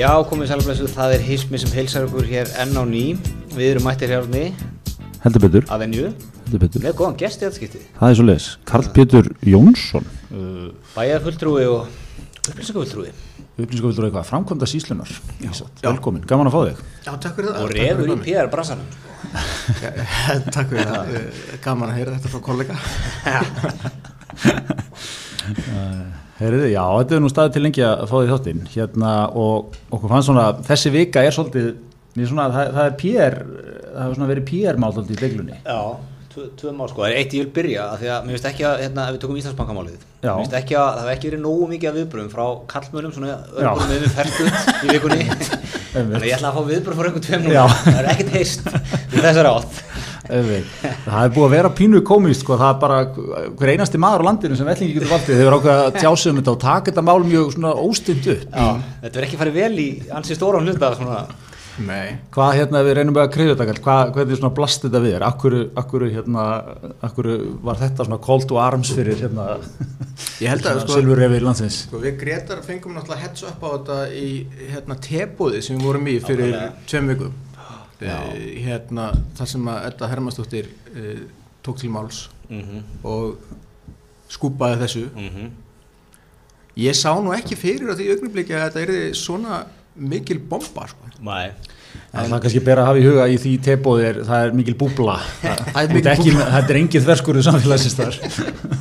Já, komið sælblessu, það er hismi sem heilsar okkur hér enn á ný. Við erum mættir hér á ný heldur betur, að venju heldur betur. með góðan gesti þetta skipti. það er svo leis, Karl Pétur Jónsson. Uh, Bæjarfulltrúi og upplýsingafulltrúi. upplýsingavöldur eitthvað, framkvæmda síslunar velkomin, gaman að fá þig. Já, takk fyrir það. Og refur í. PR bransanum. Takk fyrir það, Eh, gaman að heyra þetta frá kollega Heyriði, já, þetta er nú staðið til lengi að fá því þáttinn hérna og okkur fannst svona þessi vika er svolítið, svona, það, það er PR, það hefur svona verið PR-mál í deglunni Já, tvö, mál sko. Það er eitt ég vil byrja, af því að mér finnst ekki að, hérna, ef við tökum Íslandsbankamálið, mér finnst ekki að það hef ekki verið nógu mikið af viðbröðum frá kallmönum, svona örgurum með við ferstuð í vikunni. Þannig að ég ætla að fá viðbröð frá einhvern tveim núna. Það er ekkert heist við þessar átt. Það er búið að vera pínu komist sko, það er bara hver einasti maður á landinu sem vellingi getur valdið, þeir eru ákveða að tjásum þetta og taka þetta mál mjög svona óstynd upp. Já, þetta verður ekki farið vel í ansi stóran hluta svona. Nei, Hvað hérna við reynum við að krifja þetta kall, hvað, hvernig svona blast þetta við er, akkur, akkur, hérna, akkur var þetta svona call to arms fyrir hérna, ég held að sko, sko við Gretar fengum náttúrulega heads up á þetta í hérna tebóði sem við vorum í fyrir tveim vikum hérna þar sem að Edda Hermannsdóttir uh, tók til máls Mm -hmm. og skúpaði þessu Mm ég sá nú ekki fyrir á því augnabliki að þetta er svona mikil bomba sko. Nei, Það er kannski bara að hafa í huga í því tebóði er, það er mikil búbla, það, Það er þetta mikil er er engin þverskurðu samfélagsins þar.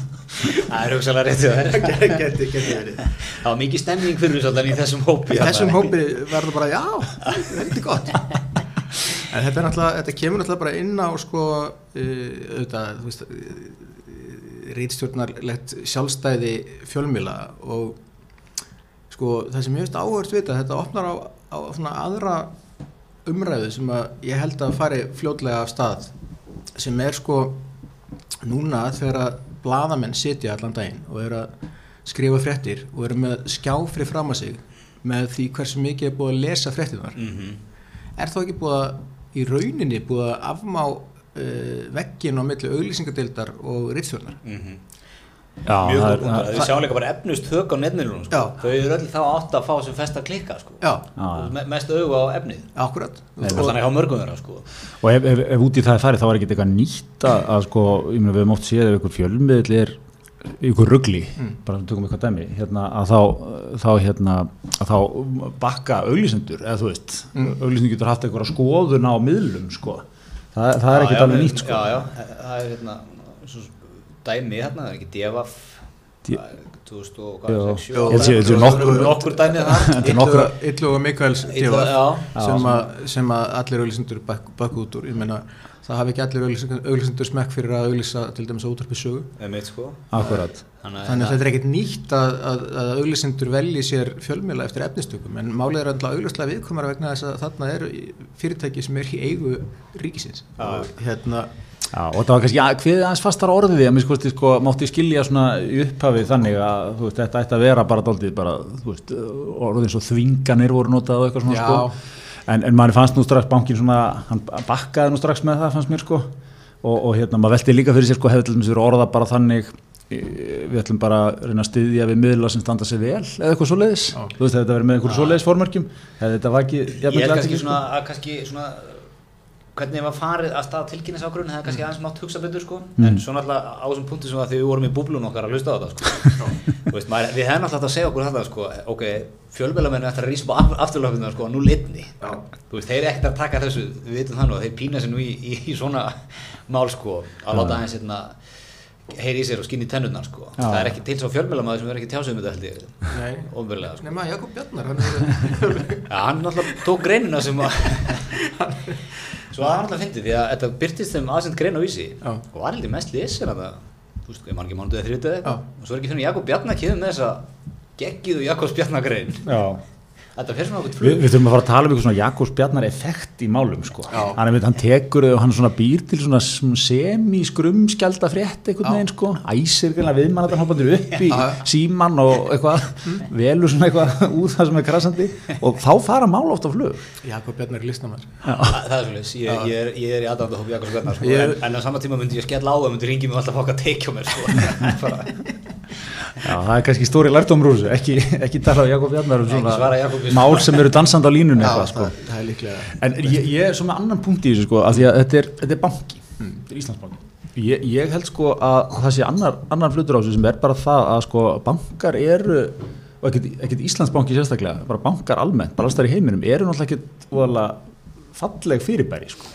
það er hugsalega réttið það. Það var mikið stemning fyrir þessu allan í þessum hópi. þessum hópi verður bara já, þetta er gott en þetta er náttúrulega þetta kemur náttúrulega bara inn á sko uh, auðvitað, þú veist uh, rítstjórnarlegt sjálfstæði fjölmila og sko það sem ég veist áhört vita þetta opnar á, á svona aðra umræðu sem að ég held að fari fljótlega af stað sem er sko núna þegar að bladamenn sitja allan daginn og eru að skrifa fréttir og eru með skjáfri fram að sig með því hversu mikið er búið að lesa fréttinar Mhm. er þá ekki búið að í rauninni búið að afmá uh, veggin á milli auglýsingadildar og rittstjórnar Mhm. Já, Mjög það góð er, punktur. það, Við sjáum líka bara efnust tök á netmiðlunum sko. Þau eru öll þá átt að fá sem fest að klikka sko. já, Já. Me mest augu á efnið akkurat og þannig hjá mörgum þeirra sko. og ef, ef, ef út í það er farið þá er ekki eitthvað nýtt að, að sko, ég meina við höfum oft séð ef einhver fjölmiðl er ykkur ruggli, Mm. bara við tökum eitthvað dæmi hérna, að þá, þá, hérna, að þá bakka auglýsendur eða þú veist, mm. auglýsendur getur haft eitthvað skoðun á miðlum sko. það, það er ekkert alveg við- nýtt sko. Já, já, það er hérna dæmi hérna, það er ekki devaf D- 2000 og Já. hvað, 6, Ég held sé- ég held sé nokkur- nokkur dæmi það er og Mikaels já. sem, að- sem að allir auglýsendur bakk út úr ég meina það hafi ekki allir auglýsendur, auglýsendur smekk fyrir að auglýsa til dæmis á útarpi sögu Einmitt, sko. akkurat Þannig þannig að þetta er ekkert nýtt að, að, að auglýsendur velji sér fjölmiðla eftir efnistökum en málið er alltaf auglýslega viðkomara vegna þess að þarna eru fyrirtæki sem er í eigu ríkisins Já. og hérna Já, og þetta var kannski, já, hviðið aðeins fastar orðið að mér skoðist, sko, mátti skilja svona í upphafið þannig að, þú veist, þetta ætti að vera bara daldið, bara, þú veist, orðið eins og þvinganir voru notað og eitthvað svona, Já. sko en, en manni fannst nú strax bankin svona, hann bakkaði nú strax með það, fannst mér, sko og, og hérna, maður velti líka fyrir sér, sko, hefði til dæmis verið orða bara þannig við ætlum bara að reyna að styðja við miðla sem standa sig vel eða eitthvað svoleiðis, Já. þú veist, þetta verið með einhverju svoleiðis formörkjum, hefði þetta vakið Ég jafnvel held kannski sko? svona, að kannski svona hvernig var farið að stað tilkynniságrunni hefði kannski aðeins mátt hugsa betur sko. Mm. en svo náttúrulega á þessum punktu sem að því við vorum í búblun okkar að hlusta á þetta sko. Þú veist, maður, við hefðum náttúrulega átt að segja okkur þetta sko ok, fjölbelamennu eftir að rísa upp afturlöfnum sko, nú litni Já. þú veist, þeir eru ekkert að taka þessu, við vitum það nú að þeir pína sér nú í, í, í svona mál sko, að láta aðeins hérna heyri í sér og skinni tennurnar sko. Já. það er ekki til svo fjölbelamaður sem er ekki tjásum þetta held ég, nei, ofnverulega sko. nema Jakob Bjarnar hann er, Já, hann náttúrulega tók greinina sem að Svo að hann náttúrulega fyndi því að þetta byrtist þeim aðsend grein á vísi Já. og var heldur mest lesin að það þú veist, ég man ekki mánuðið þrjótið Já. og svo er ekki fyrir Jakob Bjarnar kemur með þessa geggiðu Jakobs Já. Þetta fer svona okkur Vi, flug. við þurfum að fara að tala um eitthvað svona Jakobs Bjarnar effekt í málum sko. Hann, er, hann tekur þau og hann svona býr til svona semi-skrumskjálda frétt einhvern Já. veginn sko. æsir viðmann að hann hoppandur upp í síman og eitthvað velur svona eitthvað út það sem er krassandi og þá fara mál oft á flug. Jakob Bjarnar er listnamær Það er svolítið, ég, ég, er- ég er í aðdæmda hópi Jakobs Bjarnar sko, Ég- en, en á sama tíma myndi ég skella á það myndi ringi mig alltaf fokk að teikja mál sem eru dansandi á línunni Já, eitthvað, sko. það, það er líklega En ég, ég er svona annan punkt í þessu sko, af því að þetta er, þetta er banki, þetta er Íslandsbanki. Ég, ég held sko að það sé annar, annar flutur á þessu sem er bara það að sko bankar eru, og ekkert, ekkert Íslandsbanki sérstaklega, bara bankar almennt, bara alls þar í heiminum, eru náttúrulega ekkert voðalega falleg fyrirbæri sko.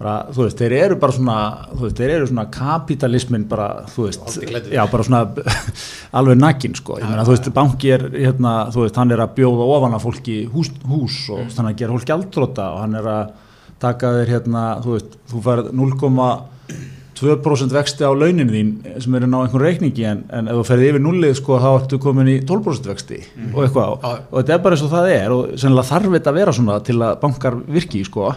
Bara, þú veist, þeir eru bara svona, þú veist, þeir eru svona kapitalismin bara, þú veist, já, bara svona alveg nakin, sko. Ég meina, þú veist, banki er, hérna, þú veist, hann er að bjóða ofan að fólki hús, hús og Mm. þannig að gera fólk gjaldróta og hann er að taka þér, hérna, þú veist, þú færð 0,2% vexti á launin þín sem eru ná einhvern reikningi en, en ef þú ferði yfir nullið, sko, þá ertu komin í 12% vexti Mm. og eitthvað Já. og þetta er bara eins og það er og sennilega þarf þetta að vera svona til að bankar virki, sko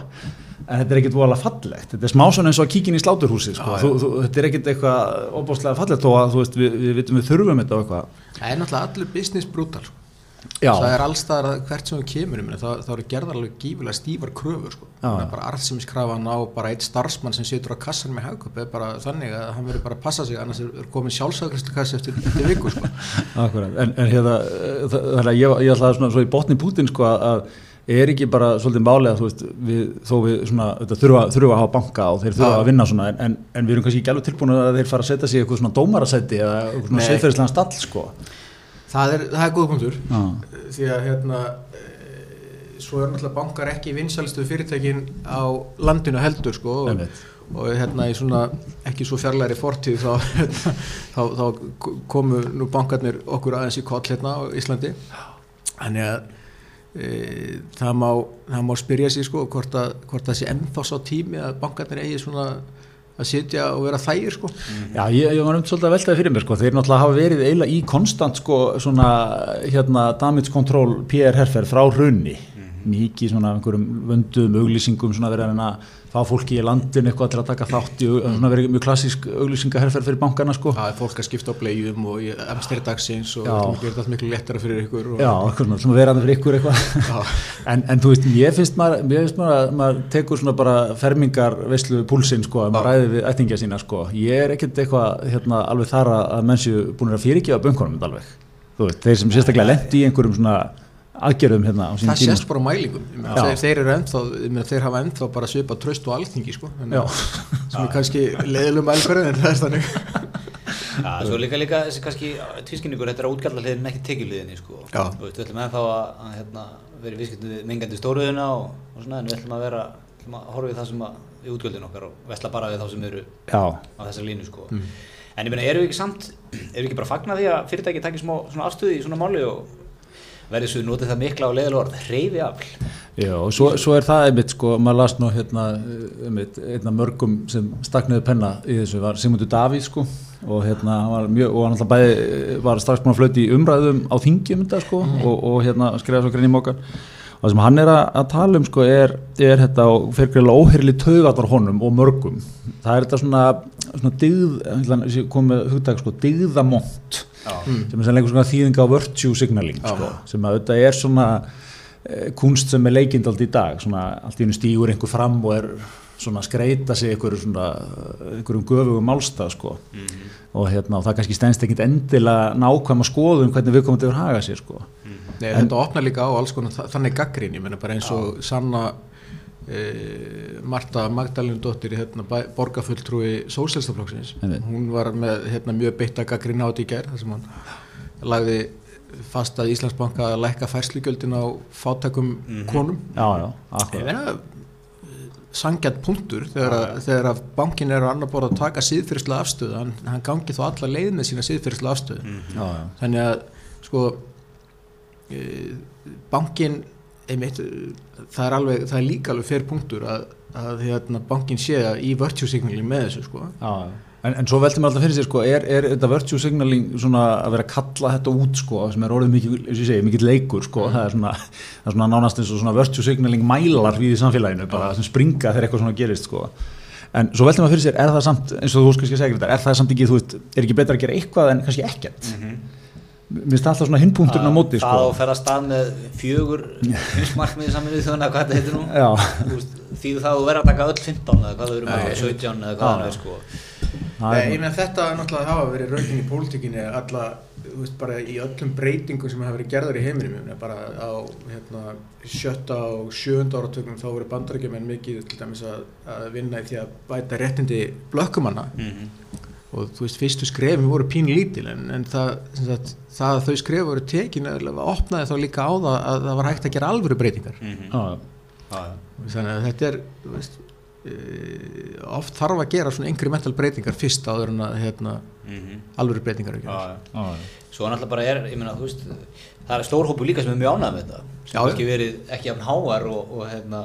en þetta er ekkert voðalega fallegt. Þetta er smá svona eins og að kíkin í sláturhúsið sko. Þú, þú, þetta er ekkert eitthvað óbúslega fallegt þó að veist, við, við vitum við þurfum þetta Það er náttúrulega allur business brutal. Það er allstaðar að hvert sem við kemur meina, þá, þá eru gerðar alveg gífilega stífar kröfur sko. Það bara arðsemiskrafan á bara eitt starfsmann sem situr á kassan með hagköp er bara þannig að hann verður bara að passa sig annars er komin sjálfsagristu kassi eftir, eftir viku sko. En, en hérna eh, það- þannig að ég, ég ætlaði svona svo í botni Putin sko að er ekki bara svolítið málega veist, við, þó við svona þetta, þurfa, þurfa að hafa banka og þeir þurfa að vinna svona en, en, en við erum kannski ekki alveg tilbúin að þeir fara að setja sig í eitthvað svona dómarasæti eða eitthvað svona Nei. seðferðislega stall sko. Það er, það er góð punktur. Því að hérna e, svo er náttúrulega bankar ekki vinsalistu fyrirtækin á landinu heldur sko, og, og hérna í svona ekki svo fjarlæri fortíð þá, hérna, þá, þá komu nú bankarnir okkur aðeins í koll hérna á Íslandi. Þannig að það, má, það má spyrja sig sko hvort að, hvort að sé ennþá sá tími að bankarnir eigi svona að sitja og vera þægir sko. Já, ég, ég var um svolítið að veltaði fyrir mér sko, þeir náttúrulega hafa verið eiginlega í konstant sko, svona, hérna, damage control PR herfer frá hrunni mikið svona einhverjum vöndum auglýsingum svona verið að að fá fólki í landin eitthvað til að taka þátt í svona verið mjög klassísk auglýsingaherfer fyrir bankana sko. Það er fólk að skipta á blegjum og emsteri dagsins og það þetta allt miklu lettara fyrir ykkur Já, svona, svona verandi fyrir ykkur eitthvað. En, en þú veist, ég finnst maður, mér finnst maður að maður tekur svona bara fermingar veislu púlsinn sko, að maður ræði við ættingja sína sko, ég er ekkert eitthvað hérna, alveg þar að, að mennsi búin að fyrirgefa bönkunum alveg, þú veist, þeir sem sérstaklega lendi í einhverjum svona aðgerðum hérna á það tíma. sést bara mælingum. Þeir, þeir eru ennþá, þeir hafa ennþá bara svipa tröst og alþingi sko. Að- sem er kannski leiðilum mælferðin en það er þannig. Já, svo líka líka þessi kannski tvískinningur, þetta er að útgjalla hliðin ekki tekjuliðinni sko. Já. Þú veist, við ætlum ennþá að, að hérna, vera í viðskiptum við mengandi stóruðina og, og svona, en við ætlum að vera, ætlum að horfa við það sem að, við útgjöldin okkar og vesla bara við þá sem eru Já, á þessar línu sko. En ég meina, eru við ekki samt, eru við ekki bara fagna því að fyrirtæki takir smá svona afstöði í svona máli og verði svo notið það mikla og leiðilega orð, hreyfi afl. Já, og svo, svo er það einmitt sko, maður las nú hérna einmitt, einna mörgum sem stakniði penna í þessu var Sigmundur Davíð sko og hérna hann var mjög, og hann alltaf bæði var strax búin að flöyti í umræðum á þingjum þetta sko og, og hérna skrifa svo grein í mókan og það sem hann er að, að tala um sko er, er þetta og fer greiðlega óheyrli taugatar honum og mörgum. Það er þetta svona, svona dyggð komið hugtak sko, dyggðamont sem er sannlega svona þýðinga á virtue signaling sko, sem að þetta er svona eh, kunst sem er leikind allt í dag svona allt í hennu stígur einhver fram og er svona að skreita sig einhverjum svona einhverjum göfugum málstað sko. Og hérna og það kannski stendst ekkit endilega nákvæma skoðum hvernig við komum til að haga sér sko. Nei, þetta opnar líka á alls konar þa- þannig gaggrín, ég meina bara eins og Sanna e, Marta Magdalendóttir hérna, borgarfulltrúi Sósélstaflokksins, hún var með hérna, mjög beitta gaggrín á þetta í gær þar sem hann lagði fast að Íslandsbanka að lækka færslugjöldin á fátækum konum. Já, já, ég akkurat meina sangjart punktur þegar, að, þegar að bankin er á annar borð að taka síðfyrsla afstöðu hann, hann gangi þó alla leið með sína síðfyrsla afstöðu. Já, já, þannig að sko e, bankin einmitt, það er alveg það er líka alveg fer punktur að, að hérna, bankin sé að í virtue signaling með þessu sko já, já. En, en svo veltum við alltaf fyrir sér sko, er, er þetta virtue signaling svona að vera að kalla þetta út sko, sem er orðið mikið, mikið leikur sko, það er svona, það er svona nánast eins og svona virtue signaling mælar við í samfélaginu, bara sem springa þegar eitthvað svona gerist sko. En svo veltum við fyrir sér, er það samt, eins og þú kannski segir þetta, er það samt ekki, þú veist, er ekki betra að gera eitthvað en kannski ekkert? Mér finnst það alltaf svona hinnpunkturinn á móti Það sko. og fer að stað með fjögur heimsmarkmiði saman við þjóðan hvað þetta heitir nú. Veist, Því það að þú verður að taka öll 15 eða hvað þau eru með Nei, 17 eða hvað það er sko. Nei, ég meina þetta er náttúrulega hafa verið raunin í pólitíkinni alla, þú veist, bara í öllum breytingum sem hafa verið gerðar í heiminum, bara á hérna, sjötta og sjönda áratögnum þá voru bandarækjumenn mikið til dæmis að, að vinna í því að bæta réttindi blökkumanna. Mhm. Og þú veist, fyrstu skrefin voru pínu lítil en, en það, sem sagt, það að þau skref voru tekin eða opnaði þá líka á það að það var hægt að gera alvöru breytingar Mhm. Já, Já, já. þannig að þetta er þú veist, oft þarf að gera svona incremental breytingar fyrst áður en að hérna, Mhm. alvöru breytingar Já, gerðar. já. já, já. Svo náttúrulega bara er, ég meina, þú veist, það er stór hópu líka sem er mjög ánægð með þetta sem Já, kannski verið ekki jafn háar og, og hérna,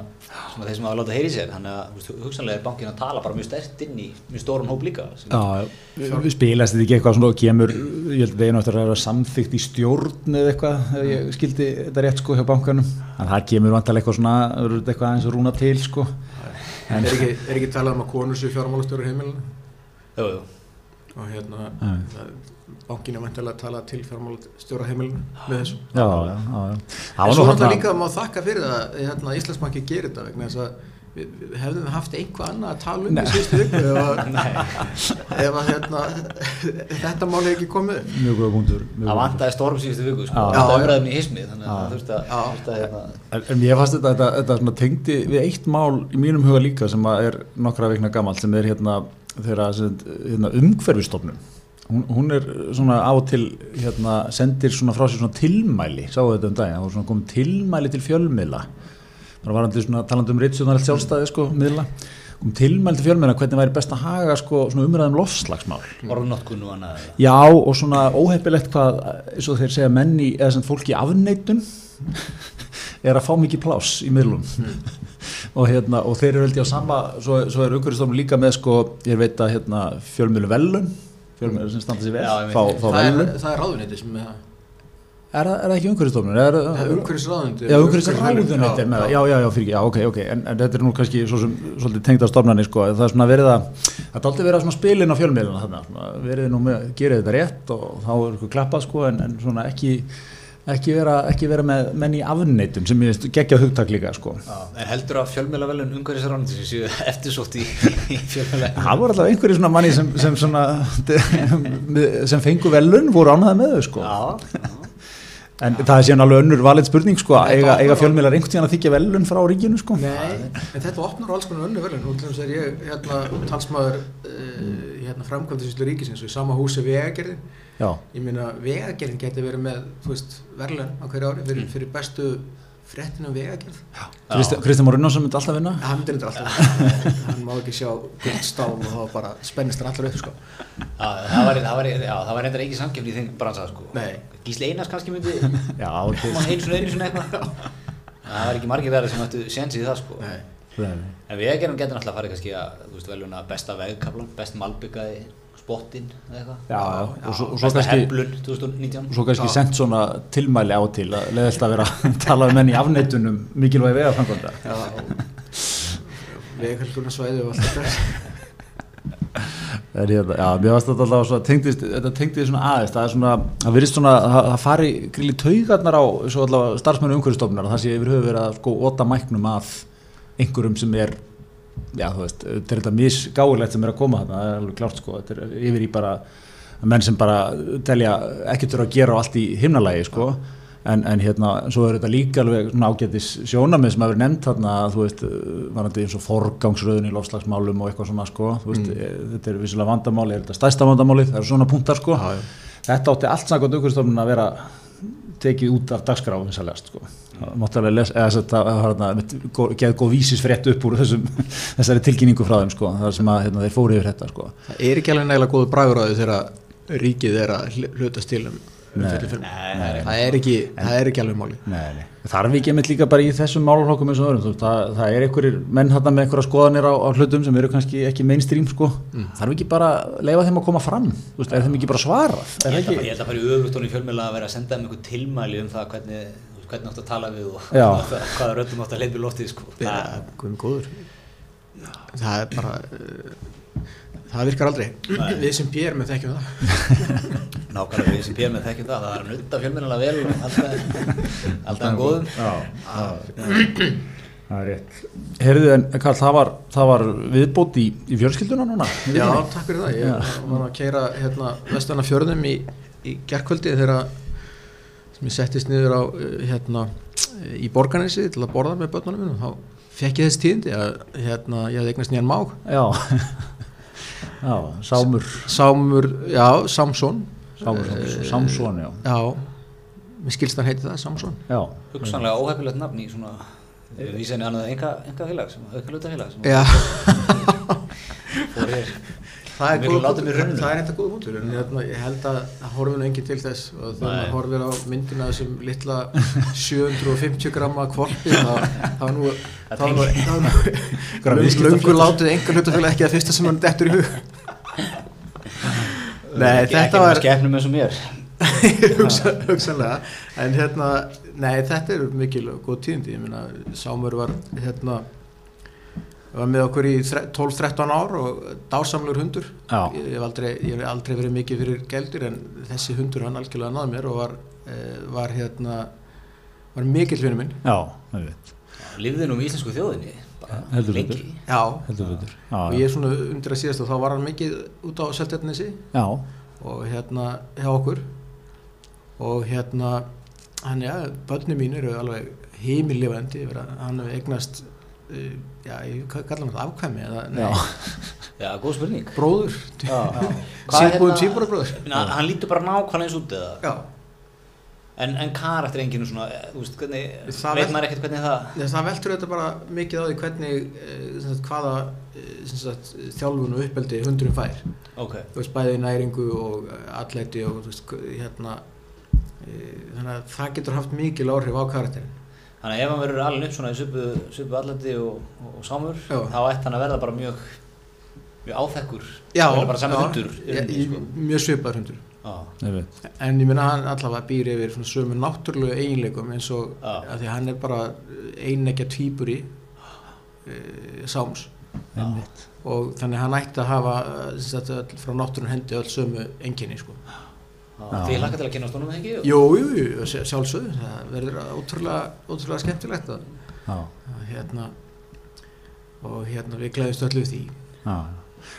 svona þeir sem hafa látað heyri sér þannig að, þú veist, hugsanlega er bankin að tala bara mjög stert inn í mjög stóran hóp líka sem, Já, já, við spilast þetta ekki eitthvað svona og kemur, ég held veginn eftir að vera samþykkt í stjórn eða eitthvað ef ég skildi þetta rétt sko hjá bankanum en það kemur vantarlega eitthvað svona verður þetta eitthvað aðeins að rúna til sko En er ekki, er ekki talað um að konur séu fjármálastjóri heimilinu jú, jú. og hérna Já. það, bankin er vantilega að tala til fjármálastjóra heimilinu með þessu Já, já, já, já. Það En var svo nú náttúrulega líka að má þakka fyrir það að hérna, Íslandsbanki gerir þetta vegna þess að við, við hefðum haft einhvað annað að tala um Nei. í síðustu viku. Ef að, hérna, þetta mál hefur ekki komið mjög góða punktur það góða vantaði storm síðustu viku sko. Það umræðum í hismi þannig að það þurfti að, Já. þurfti að hérna, En, en ég fannst þetta, þetta, þetta tengdi við eitt mál í mínum huga líka sem að er nokkra veikna gamalt sem er hérna, þeirra, sem, hérna umhverfistofnun hún, hún er svona á til hérna, sendir svona frá sér svona tilmæli. Sáu þetta um daginn, það voru svona komið tilmæli til fjölmiðla bara varandi svona talandi um reytsjóðanallt sjálfstæði sko, miðla. Kom tilmæli til fjölmiðla hvernig væri best að haga sko, umræðum lofslagsmál orðnótkun og annað. Já og svona óheppilegt hvað eins og þeir segja menni eða sem fólki afneitun er að fá mikið pláss í miðlum. Og, hérna, og þeir eru held ég á sama svo, svo er umhverfistofnun líka með sko ég veit að hérna, fjölmiðlu velun fjölmiðlu sem standa sér vel Já, fá, fá Það er, það er ráðuneytið sem er það. Er, það- er það ekki umhverfistofnun? Er, Það er umhverfisráðuneytið. Já, umhverfisráðuneytið er með það, já, já, já, fyrir ekki, já, ok, ok, en, en þetta er nú kannski svo sem svolítið tengd að stofnani, sko, það er svona verið að, það er aldrei verið að svona spilin á fjölmiðluna þarna, svona, verið nú með, gerið þetta rétt og þá er eitthvað klappað, sko, en, en svona ekki, ekki vera, ekki vera með menn í afneitun sem ég geggja hugtak líka, sko. en heldur að fjölmiðlavelun umhverfisráðandi séu eftirsótt í, í fjölmiðla Það. En er síðan alveg önnur valið spurning, sko, eiga, eiga fjölmiðlar einhvern tíðan að þykja velun frá ríkinu, sko. Nei, en þetta opnar alls konar önnu velun. Þess að ég hérna, talsmaður uh, hérna, framkvæmdasýslu ríkisins og í sama húsi vegagerðin. Já, Ég meina, vegagerðin geti verið með, veist, verðlun á hverju ári fyrir, fyrir bestu fréttinu um vegagerð. Kristján Unnarsson myndi alltaf vinna. Hann myndir þetta alltaf, hann má ekki sjá guldstálum og þá bara spennist hann allar upp, sko. Það var, það var, já, það var reyndar ekki samkjöfni í þeim bransa sko. Nei. Gísli Einars kannski myndi Já, koma einu svona einu svona eitthvað það var ekki margir verið sem ættu séns í það sko. Nei. en við gerum getur náttúrulega farið kannski að veluna besta vegkablan best malbyggaði spottin eða eitthvað og svo, og svo besta kannski, heflun 2019 og svo kannski Já. sendt svona tilmæli á til að leiðast að vera að tala um menn í afneitunum mikilvægi vega framkvæmda. Já, vegahelgurna svæði og allt þetta. Það er hérna, já, mér varst þetta alltaf svona tengdist, þetta tengdist svona aðeins, það er svona, það virðist svona, það, það fari gríli taugarnar á, starfsmennu umhverfistofnunar, það sé yfir höfu verið að sko óta mæknum að einhverjum sem er, já, þú veist, þetta er þetta misgáilegt sem er að koma þarna, það er alveg klárt sko, þetta er yfir í bara menn sem bara telja ekkert vera að gera á allt í himnalagi sko, en, en hérna, svo er þetta líka alveg svona ágætis sjónamið sem hafa verið nefnt þarna, þú veist, varandi eins og forgangsröðun í lofslagsmálum og eitthvað svona sko, þú veist, mm. þetta er vissilega vandamáli, er þetta stærsta vandamáli, það eru svona punktar sko, Já, já. þetta átti allt samkvæmt umhverfstofnun að vera tekið út af dagskrá vinsalegast sko. Það mátti alveg lesa, eða þess að það var hérna, geð góð vísisfrétt upp úr þessum, þessari tilkynningu frá þeim sko, þar sem að hérna, þeir fóru yfir þetta sko. Það er ekki alveg nægilega góð bragur á því þegar ríkið er að hl- hlutast til um um Nei, fyrirfilm. nei, það er ekki, það er ekki alveg máli. Nei, nei. Þarf ekki einmitt líka bara í þessum málaflokkum eins og öðrum, það, það er einhverjir menn hann með einhverja skoðanir á, á hlutum sem eru kannski ekki mainstream sko, þarf ekki bara að leifa þeim að koma fram, þú veist, er þeim ekki bara svarað, ég er held, að, fara í í fjölmjöla að vera að senda þeim einhver tilmæli um það hvernig hvernig átt að tala við og hvaða röddum átt að leipa í loftið sko. Já, það, er bara, uh, það virkar aldrei. Við sem pér með þekkjum það. nákvæmlega við sem pér með þekkjum það það er að nutta fjölmjöla vel og alltaf alltaf góðum Já, það er rétt. Herðu en Karl, það var, það var viðbót í, í fjölskylduna núna? Já, takk fyrir það. Ég var að keira hérna, vestana fjörðum í í gerkvöldi þegar sem ég settist niður á uh, hérna í borgarnesi til að borða með börnunum mínum. Þá fekk ég þess tíðindi að hérna ég hafði eignast nýjan mák. Já, já, Sámur, Sámur, já, Samson. Sámur, Samson, já. já, mér skilst hann heiti það, Samson. Já, hugsanlega óhefilegt nafn í svona vísenni annað enga, enga félag sem auðvitað sem já, fór hér það er, það er eitthvað góð mútur en hérna, ég held að það horfir nú engin til þess. Og þegar maður horfir á myndina sem litla 750 gramma kvolpi þá þá er nú þá er nú- löngu látið enga hlutafélag ekki að fyrsta sem hann dettur í hug. Nei, þetta var skefnum eins og mér. Hugsa, hugsanlega. En hérna, nei þetta er mikil góð tíðindi, ég meina Sámur var hérna var með okkur í þre- 12-13 ár og dásamlegur hundur. Já. ég, ég, hef aldrei, ég hef aldrei verið mikið fyrir geldur en þessi hundur hann algjörlega náði mér og var, eh, var hérna var mikill vinur minn. Já, það veit, lifði nú í íslensku þjóðinni bara Heldur lengi. Betur. já, heldur betur. og Já, ég er svona undir að síðast og þá var hann mikið út á já, og hérna hjá okkur. Og hérna hann já, börni mín eru alveg að hann hefur eignast uh, já, ég hvað kallar hann það afkvæmi eða, nei, já, góð spurning. Bróður. Já. síðbúðum síðbúðarbróður hann, hann lítur bara nákvæmlega eins út eða? Já, en, en karakter enginn svona, eh, þú veist, hvernig Það veit maður ekkert hvernig það Þess, það veltur þetta bara mikið á því hvernig sem sagt, hvaða sem sagt, þjálfun og uppeldi hundurinn fær. Ok, þú veist, bæði næringu og atleti og þú veist, hérna þannig að það getur haft mikil áhrif á karakterin þannig að ef hann verður alveg upp svona í svipu, svipu allandi og, og, og sámur Já. þá ætti hann að verða bara mjög mjög áþekkur. Já, bara sami já, hundur í ég, sko. mjög svipaður hundur. Já, en ég minna hann allavega býr yfir svona sömu náttúrulegu eiginleikum eins og Já. að því að hann er bara einneggja tvíburi uh, sáms. Einmitt, og þannig að hann ætti að hafa eh, sem sagt, öll, frá náttúrun hendi öll sömu enginni sko. Já. Já. því hlakka til að kynast honum ekki jú, jú, jú, sjá- sjálfsögðu það verður ótrúlega, ótrúlega skemmtilegt að, já, að hérna og hérna við gleðumst öllu við því já,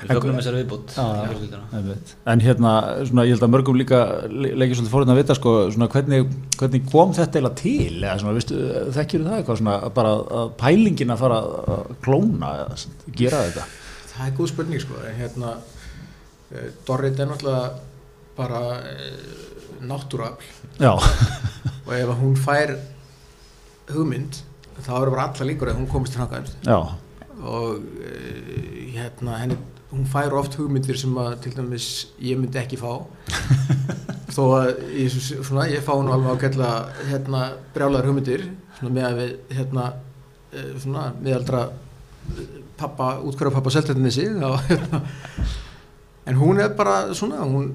við fögnum þessari viðbútt Já, já. einmitt. En hérna, svona, ég held að mörgum líka le- leikir svolítið fórhund að vita, sko, svona, hvernig, hvernig kom þetta eiginlega til, eða svona, veistu, þekkjur það eitthvað, svona, bara að pælingin að fara að klóna eða gera þetta? það er góð spurning sko en hérna uh, Dorrit er náttúrulega bara náttúruafl. Já, og ef hún fær hugmynd þá eru bara alla líkur að hún komist til já, og uh, hérna henni, hún fær oft hugmyndir sem að til dæmis ég myndi ekki fá. Þó að ég, svona, ég fá nú alveg ágætla hérna brjálæðar hugmyndir svona með að við hérna uh, svona meðaldra pappa, útkværa pappa seltetinni sig hérna. en hún er bara svona hún,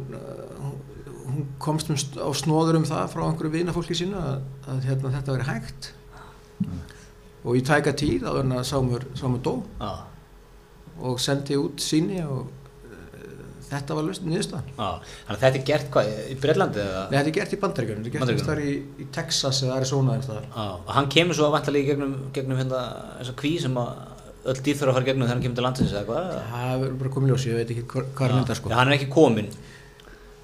hún komst um á snóður um það frá einhverju vinafólki sínu að, að hérna, þetta veri hægt og í tæka tíð að Sámur, Sámur dó Já, og sendi út síni og uh, þetta var niðurstaðan. já. þannig að þetta er gert hvað, í Breitlandi Nei, þetta er gert í Bandaríkjunum, þetta er gert þar í, í Texas eða Arizona þar. Já, og hann kemur svo vantarlega í gegnum, gegnum hérna, þessa kví sem að öll dýr þurfa að fara gegnum þegar hann kemur til landsins eða hvað? Það verður bara komið ljós, ég veit ekki hvað er mynda sko. Já, hann er ekki komin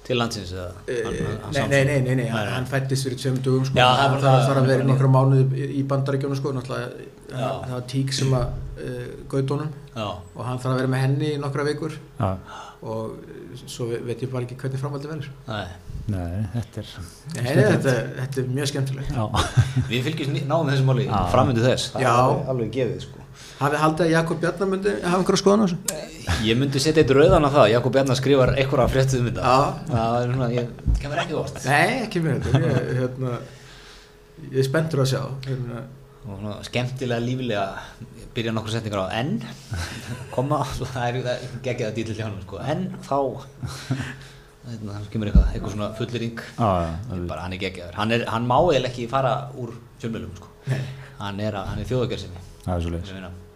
til landsins eða? Eh, hann, hann, hann Nei, nei, nei, nei, nei, hann fættist fyrir tveim dögum sko, Já, það þarf að vera nokkra mánuði í- í bandaríkjónu sko, náttúrulega, það var tík sem að uh, gaut honum Já, og hann þarf að vera með henni í nokkra vikur já, og uh, svo ve- veit ég bara ekki hvernig framhaldi verður. nei. nei, þetta er, Nei, nei, þetta, þetta er mjög skemmtilegt. Við fylgjum náðum þessu máli framöndu þess. Það Já. er alveg- alveg gefið, sko. Hafið haldið að Jakob Bjarnar myndi hafa einhverja skoðan á þessu? Ég myndi setja eitt rauðan á það, Jakob Bjarnar skrifar eitthvað að fréttið um þetta. Já. Það er svona, ég kemur ekki óvart. Nei, ekki mér þetta, ég, hérna, ég er spenntur að sjá, hérna, Og svona skemmtilega, lífilega, byrja nokkur setningar á en, koma, það er, það er geggið að dýtla hjá hann, sko. En þá, hérna, þannig kemur eitthvað, eitthvað svona fullering. já, já, Ég bara, hann er geggjaður. Hann, er, hann má eða ekki fara úr fjölmjölum, sko. Hann er, að- hann er þjóðagerðsynni.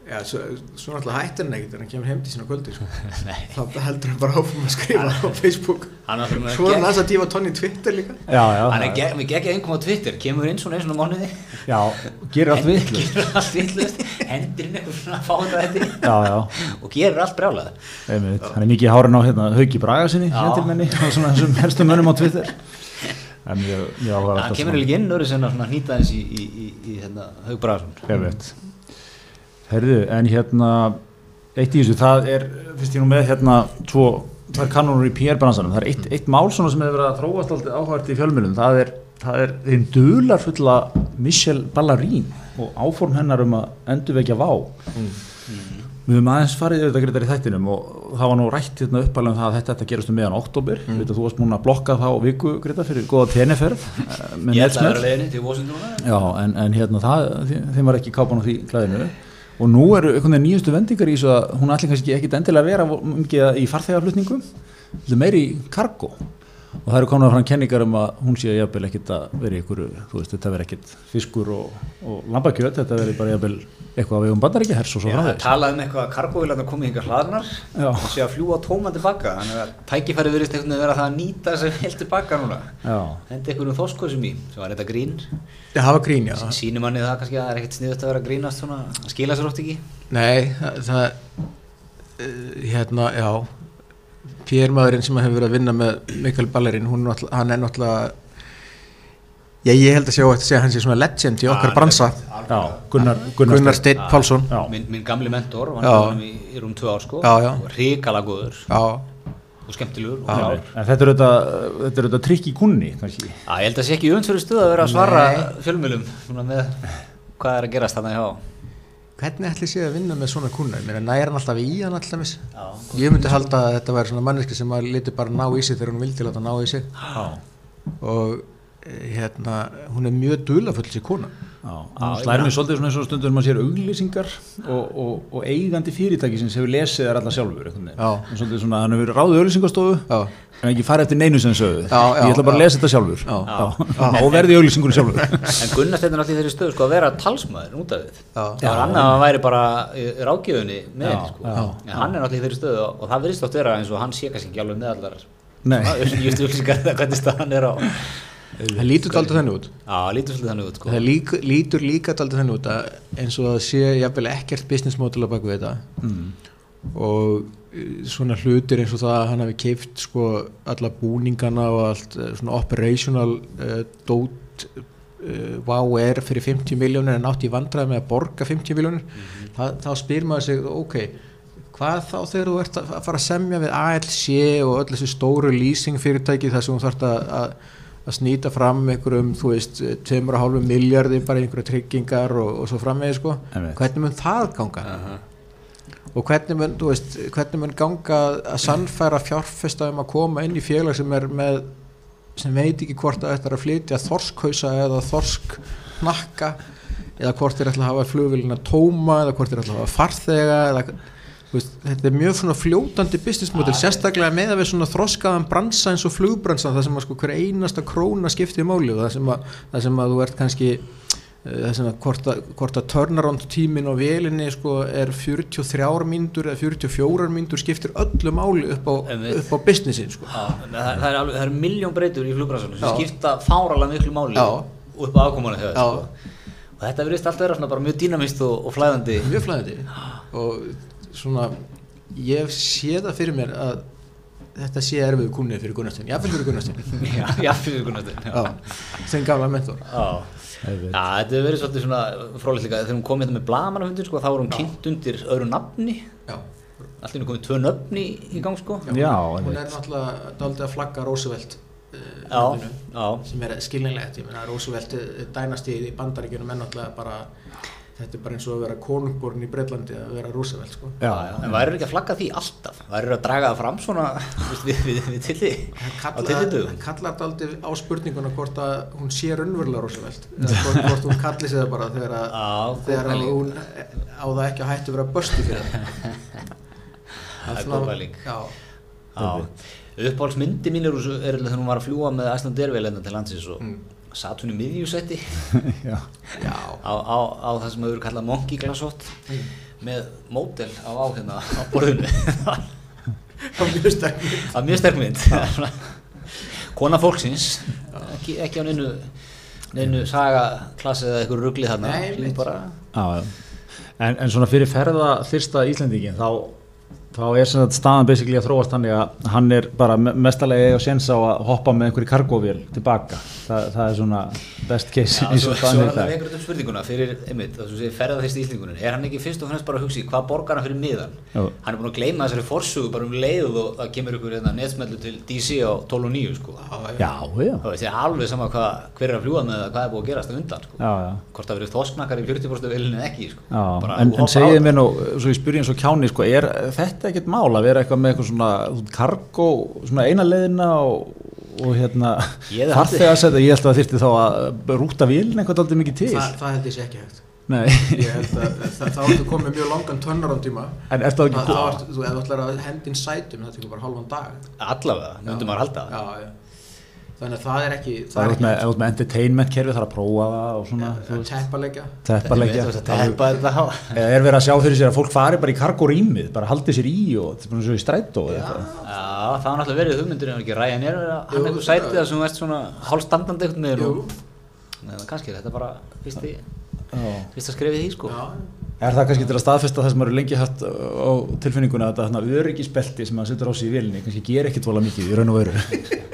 Er. Já, svo, svo náttúrulega hættir hann ekkert en hann kemur heim til sína kvöldi sko. Nei, þá heldur hann bara áfram að skrifa á Facebook. er svo er hann aðeins að dífa tónni í Twitter líka. Já, já, Hann er með geggja einhverjum á Twitter, kemur inn svona eins og mánuði. Já, gerir allt vitlaust, hendir inn eitthvað svona já, og gerir allt brjálað. Einmitt. Hann er mikið í hárun á hérna, Hauki Braga sinni, Já. hentilmenni og svona þessum helstu mönnum á Twitter. En mjög, mjög áhuga Hann kemur líka inn svona hnýta eins í, í, í, í hérna, Haug Braðarsson Ég veit Herðu, en hérna eitt í þessu, það er fyrst ég nú með hérna tvo, það er kannunur í PR-bransanum það er eitt, eitt mál svona sem hefur verið að þróast alltaf áhært í fjölmjölum, það er það er þeim dular fulla Michelle Ballarín og áform hennar um að endurvekja vá við höfum aðeins farið þetta greitar í þættinum og það var nú rætt hérna uppalum það að þetta, þetta gerast um meðan oktober mm. þú varst múin að blokka þá viku greitar fyrir góða tenniferð eh, Ég ætla að vera leiðinni til Já, en, en hérna það, þe- þeim var ekki kápan á því klæðinu og nú eru einhvern veginn nýjustu vendingar í þessu að hún ætli kannski ekki endilega að vera mikið í farþegarflutningum, þetta er meiri í kargo og það eru komin að fram kenningar um að hún sé jafnvel ekkit að vera í einhverju, þú veist, þetta veri ekkit fiskur og, og lambakjöt, þetta veri bara jafnvel eitthvað að við um bandaríkja hers og svo Já, það er framvegis. talað um eitthvað að kargóvilarnar komið hingar hlaðnar Já. og sé að fljúa tóma tilbaka þannig að tækifæri verist einhvern veginn vera það að nýta þessi heilt tilbaka núna. Já, hendi einhverjum þoskosum í sem var þetta grín. Það hafa grín, já. Sínum manni það kannski að það er ekkert sniðut það, það já PR-maðurinn sem hefur verið að vinna með Mikael Ballerín, er hann er náttúrulega Já, ég held að sjá eftir að segja að hann sé svona legend í okkar bransa. já, Gunnar, Gunnar, Gunnar, Steinn. Pálsson. Minn, minn gamli mentor, hann var hann í, rúm tvö ár sko. Ríkala góður. Já, og skemmtilegur. Og Já, klár en þetta er auðvitað, er trikk í kunni, kannski. Já, ég held að sé ekki önd fyrir stuð að vera að svara fjölmjölum með hvað er að gerast þarna hjá hvernig ætli sé að vinna með svona kuna? Mér er næra hann alltaf í hann alltaf Já. Ég myndi halda að þetta væri svona manneski sem að liti bara ná í sig þegar hún vildi láta ná í sig. Já, og eh, hérna, hún er mjög dulafull sér kona. Slæri mig svolítið svona eins og stundum maður sér auglýsingar og, og, og eigandi fyrirtæki sem hefur lesið þær alla sjálfur. En svolítið svona, hann hefur ráðið auglýsingastofu. Já, en ekki farið eftir neinu sem sögðu. Já, já, ég ætla bara að já. lesa þetta sjálfur. Já. og verði í auglýsingunum sjálfur. En Gunnar Steinn er alltaf í þeirri stöðu sko að vera talsmaður út af við. Já. Það var annað að hann væri bara í ráðgjöfunni með henni sko. já. En hann er alltaf í þeirri stöðu og það virðist átt vera eins og hann sé kannski ekki alveg með allar Nei. Just ulsingar eða hvernig staðan er á það lítur daldið þannig út. Já, lítur svolítið þannig út sko. Það lík, lítur líka daldið þannig út að eins og það sé jafnvel ekkert business model og uh, svona hlutir eins og það að hann hafi keift sko alla búningana og allt uh, svona operational uh, dót uh, wow er fyrir 50 miljónir en átt í vandræði með að borga 50 miljónir mm þá spyr maður sig ok hvað þá þegar þú ert að fara að semja við ALC og öll þessi stóru leasing fyrirtæki þar sem þú þarft að, að að snýta fram einhverjum, þú veist, 2,5 miljardi bara í einhverja tryggingar og, og svo framvegið sko, hvernig mun það ganga? Og hvernig mun, veist, hvernig mun ganga að sannfæra fjárfesta um að koma inn í félag sem er með sem veit ekki hvort það ætlar að flytja þorskhausa eða þorsknakka eða hvort þeir ætla að hafa flugvélina tóma eða hvort þeir ætla að hafa farþega eða, veist, þetta er mjög svona fljótandi business model, sérstaklega með að við svona þroskaðan bransa eins og flugbransan það sem að sko hver einasta króna skiptir máli og það sem að, það sem að þú ert kannski eh, sem að hvort að, að turnaround tímin á vélinni sko er 43 mínútur eða 44 mínútur skiptir öllu máli upp á, upp á businessin sko. Já, það, það er, alveg, það er miljón breytur í flugbransunum sem skipta fáralega miklu máli Já. upp á afkomana þegar sko. og þetta virðist alltaf vera svona mjög dýnamist og, og flæðandi mjög flæðandi og svona ég sé það fyrir mér að þetta sé erfið kunnið fyrir Gunnarstein jáfnvel fyrir Gunnarstein Já, já, fyrir Gunnar Steinn, já. já, sem gamla mentor. Já, þetta hefur verið svolítið svona frólægt líka. Þegar hún kom hérna með blamanafundin sko, þá var hún kynnt undir öðru nafni. Já. allir er komið tvö nöfni í gang sko. Já, hún er náttúrulega daldið að flagga Roosevelt uh, Já, nafninu, já, sem er skilninlegt, ég meina Roosevelt dænastíð í bandaríkjunum er náttúrulega bara þetta er bara eins og að vera konungborn í Breitlandi að vera Roosevelt sko. Já, en væri ekki að flagga því alltaf? Væri að draga það fram svona þú veist, við, við, við tilli hann á kallar, tillitugum hann kallar daldið á spurninguna hvort að hún sé raunverulega Roosevelt hvort, hvort hún kalli sig það bara þegar að Já, góð þegar að hún á það ekki að hættu að vera bösti fyrir það. Það er góð pæling. já, Já, uppáhaldsmyndi mín er, er þegar hún var að fljúa með hérna til landsins og Mm. Satt hún í miðjúsætti Já, á, á, á það sem hefur kallað monkey glasot með mótel á á hérna á borðinu. Var mjög sterk mynd. það er mjög sterk mynd. Kona fólksins. Ekki, ekki á neinu neinu saga klassi eða eitthvað ruglið þarna. Nei, bara já. En, en svona fyrir ferða þyrsta Íslendingin þá, þá er sem sagt staðan basically að þróast þannig að hann er bara me- mestarlega og séns á að hoppa með einhverju kargóvél tilbaka Þa, það er svona best case Já, eins svo, og svo staðan er er í það dag. einhvern veginn spurninguna fyrir, einmitt, það sem sé ferða þess íslingunin er hann ekki fyrst og fremst bara að hugsa í hvað borgar hann fyrir miðan Jú. hann er búin að gleyma þessari forsögu bara um leið og það kemur ykkur hérna, netsmellu til DC á 12 og 9 sko. Já, já, veist ég alveg sama hvað, hver er að fljúa með það hvað er búið að gerast á undan sko. já, já. hvort það verið þosknakkar í 40% vilinu ekki sko. Já, en, en hoppar á segið þetta. mér nú, svo ég spyrir eins og kjáni, sko, er þetta ekkert mál að vera eitthvað með eitthvað svona kargó, svona eina leiðina og, og hérna farþega að setja, ég held að það þyrfti þá að rúta vilin eitthvað aldrei mikið til. Það, það held ég sé ekki hægt. Nei, Ég held að það, áttu komið mjög langan turnaround tíma. en er það ekki, ert, þú, ætlar að hendin sætum, það tekur bara halvan dag. allavega, myndum maður halda það. Þannig að það er ekki, það það er er út með, út með entertainment kerfi, það er að prófa það og svona, veist, Teppalegja. teppalegja. Að þetta Eða er verið að sjá fyrir sér að fólk fari bara í kargó rýmið, bara haldi sér í og þetta er bara í strætó eða eitthvað. Já, það var náttúrulega verið hugmyndur en ekki ræðin er Jú, hann einhver það sætið er- það sem ert svona hálfstandandi og Nei, kannski er þetta bara fyrsti, Já. fyrsta skrefið í því sko Já, Er það kannski til að staðfesta það sem maður lengi haft á tilfinninguna að þetta öryggisbelti sem maður setur á sig í vélinni kannski ger ekkit vola mikið í raun og veru?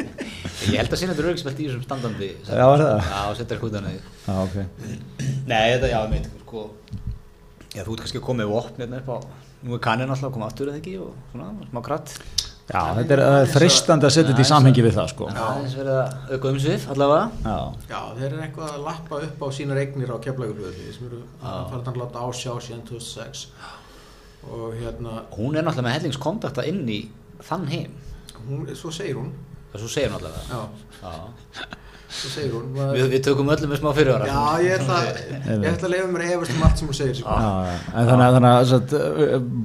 Ég held að sinna þetta rauðspelt í þessum standandi Já, er það? Já, setja hútan eða Já, ok. Nei, þetta, já, meit, sko Já, þú ert kannski að koma með vopn hérna upp á Nú er kannin alltaf að koma aftur eða ekki og svona, smá kratt Já, þetta er freistandi að setja þetta í samhengi við það, sko. Já, þess verið að auka umsvið allavega. Já, já, þeir eru eitthvað að lappa upp á sínar eignir á keflagurflöðu sem eru að fara að láta ásjá síðan 2006 og hérna, Hún er náttúrulega með hellingskontakta inn í þann heim. Hún, svo segir hún. Það svo segir hún allavega. Já, Já. Svo segir hún maður, Við, við tökum öllum með smá fyrirvara já, ég ætla, ég ætla að leifa mér að efast um allt sem hún segir sko. já, já. En þannig að, þannig að satt,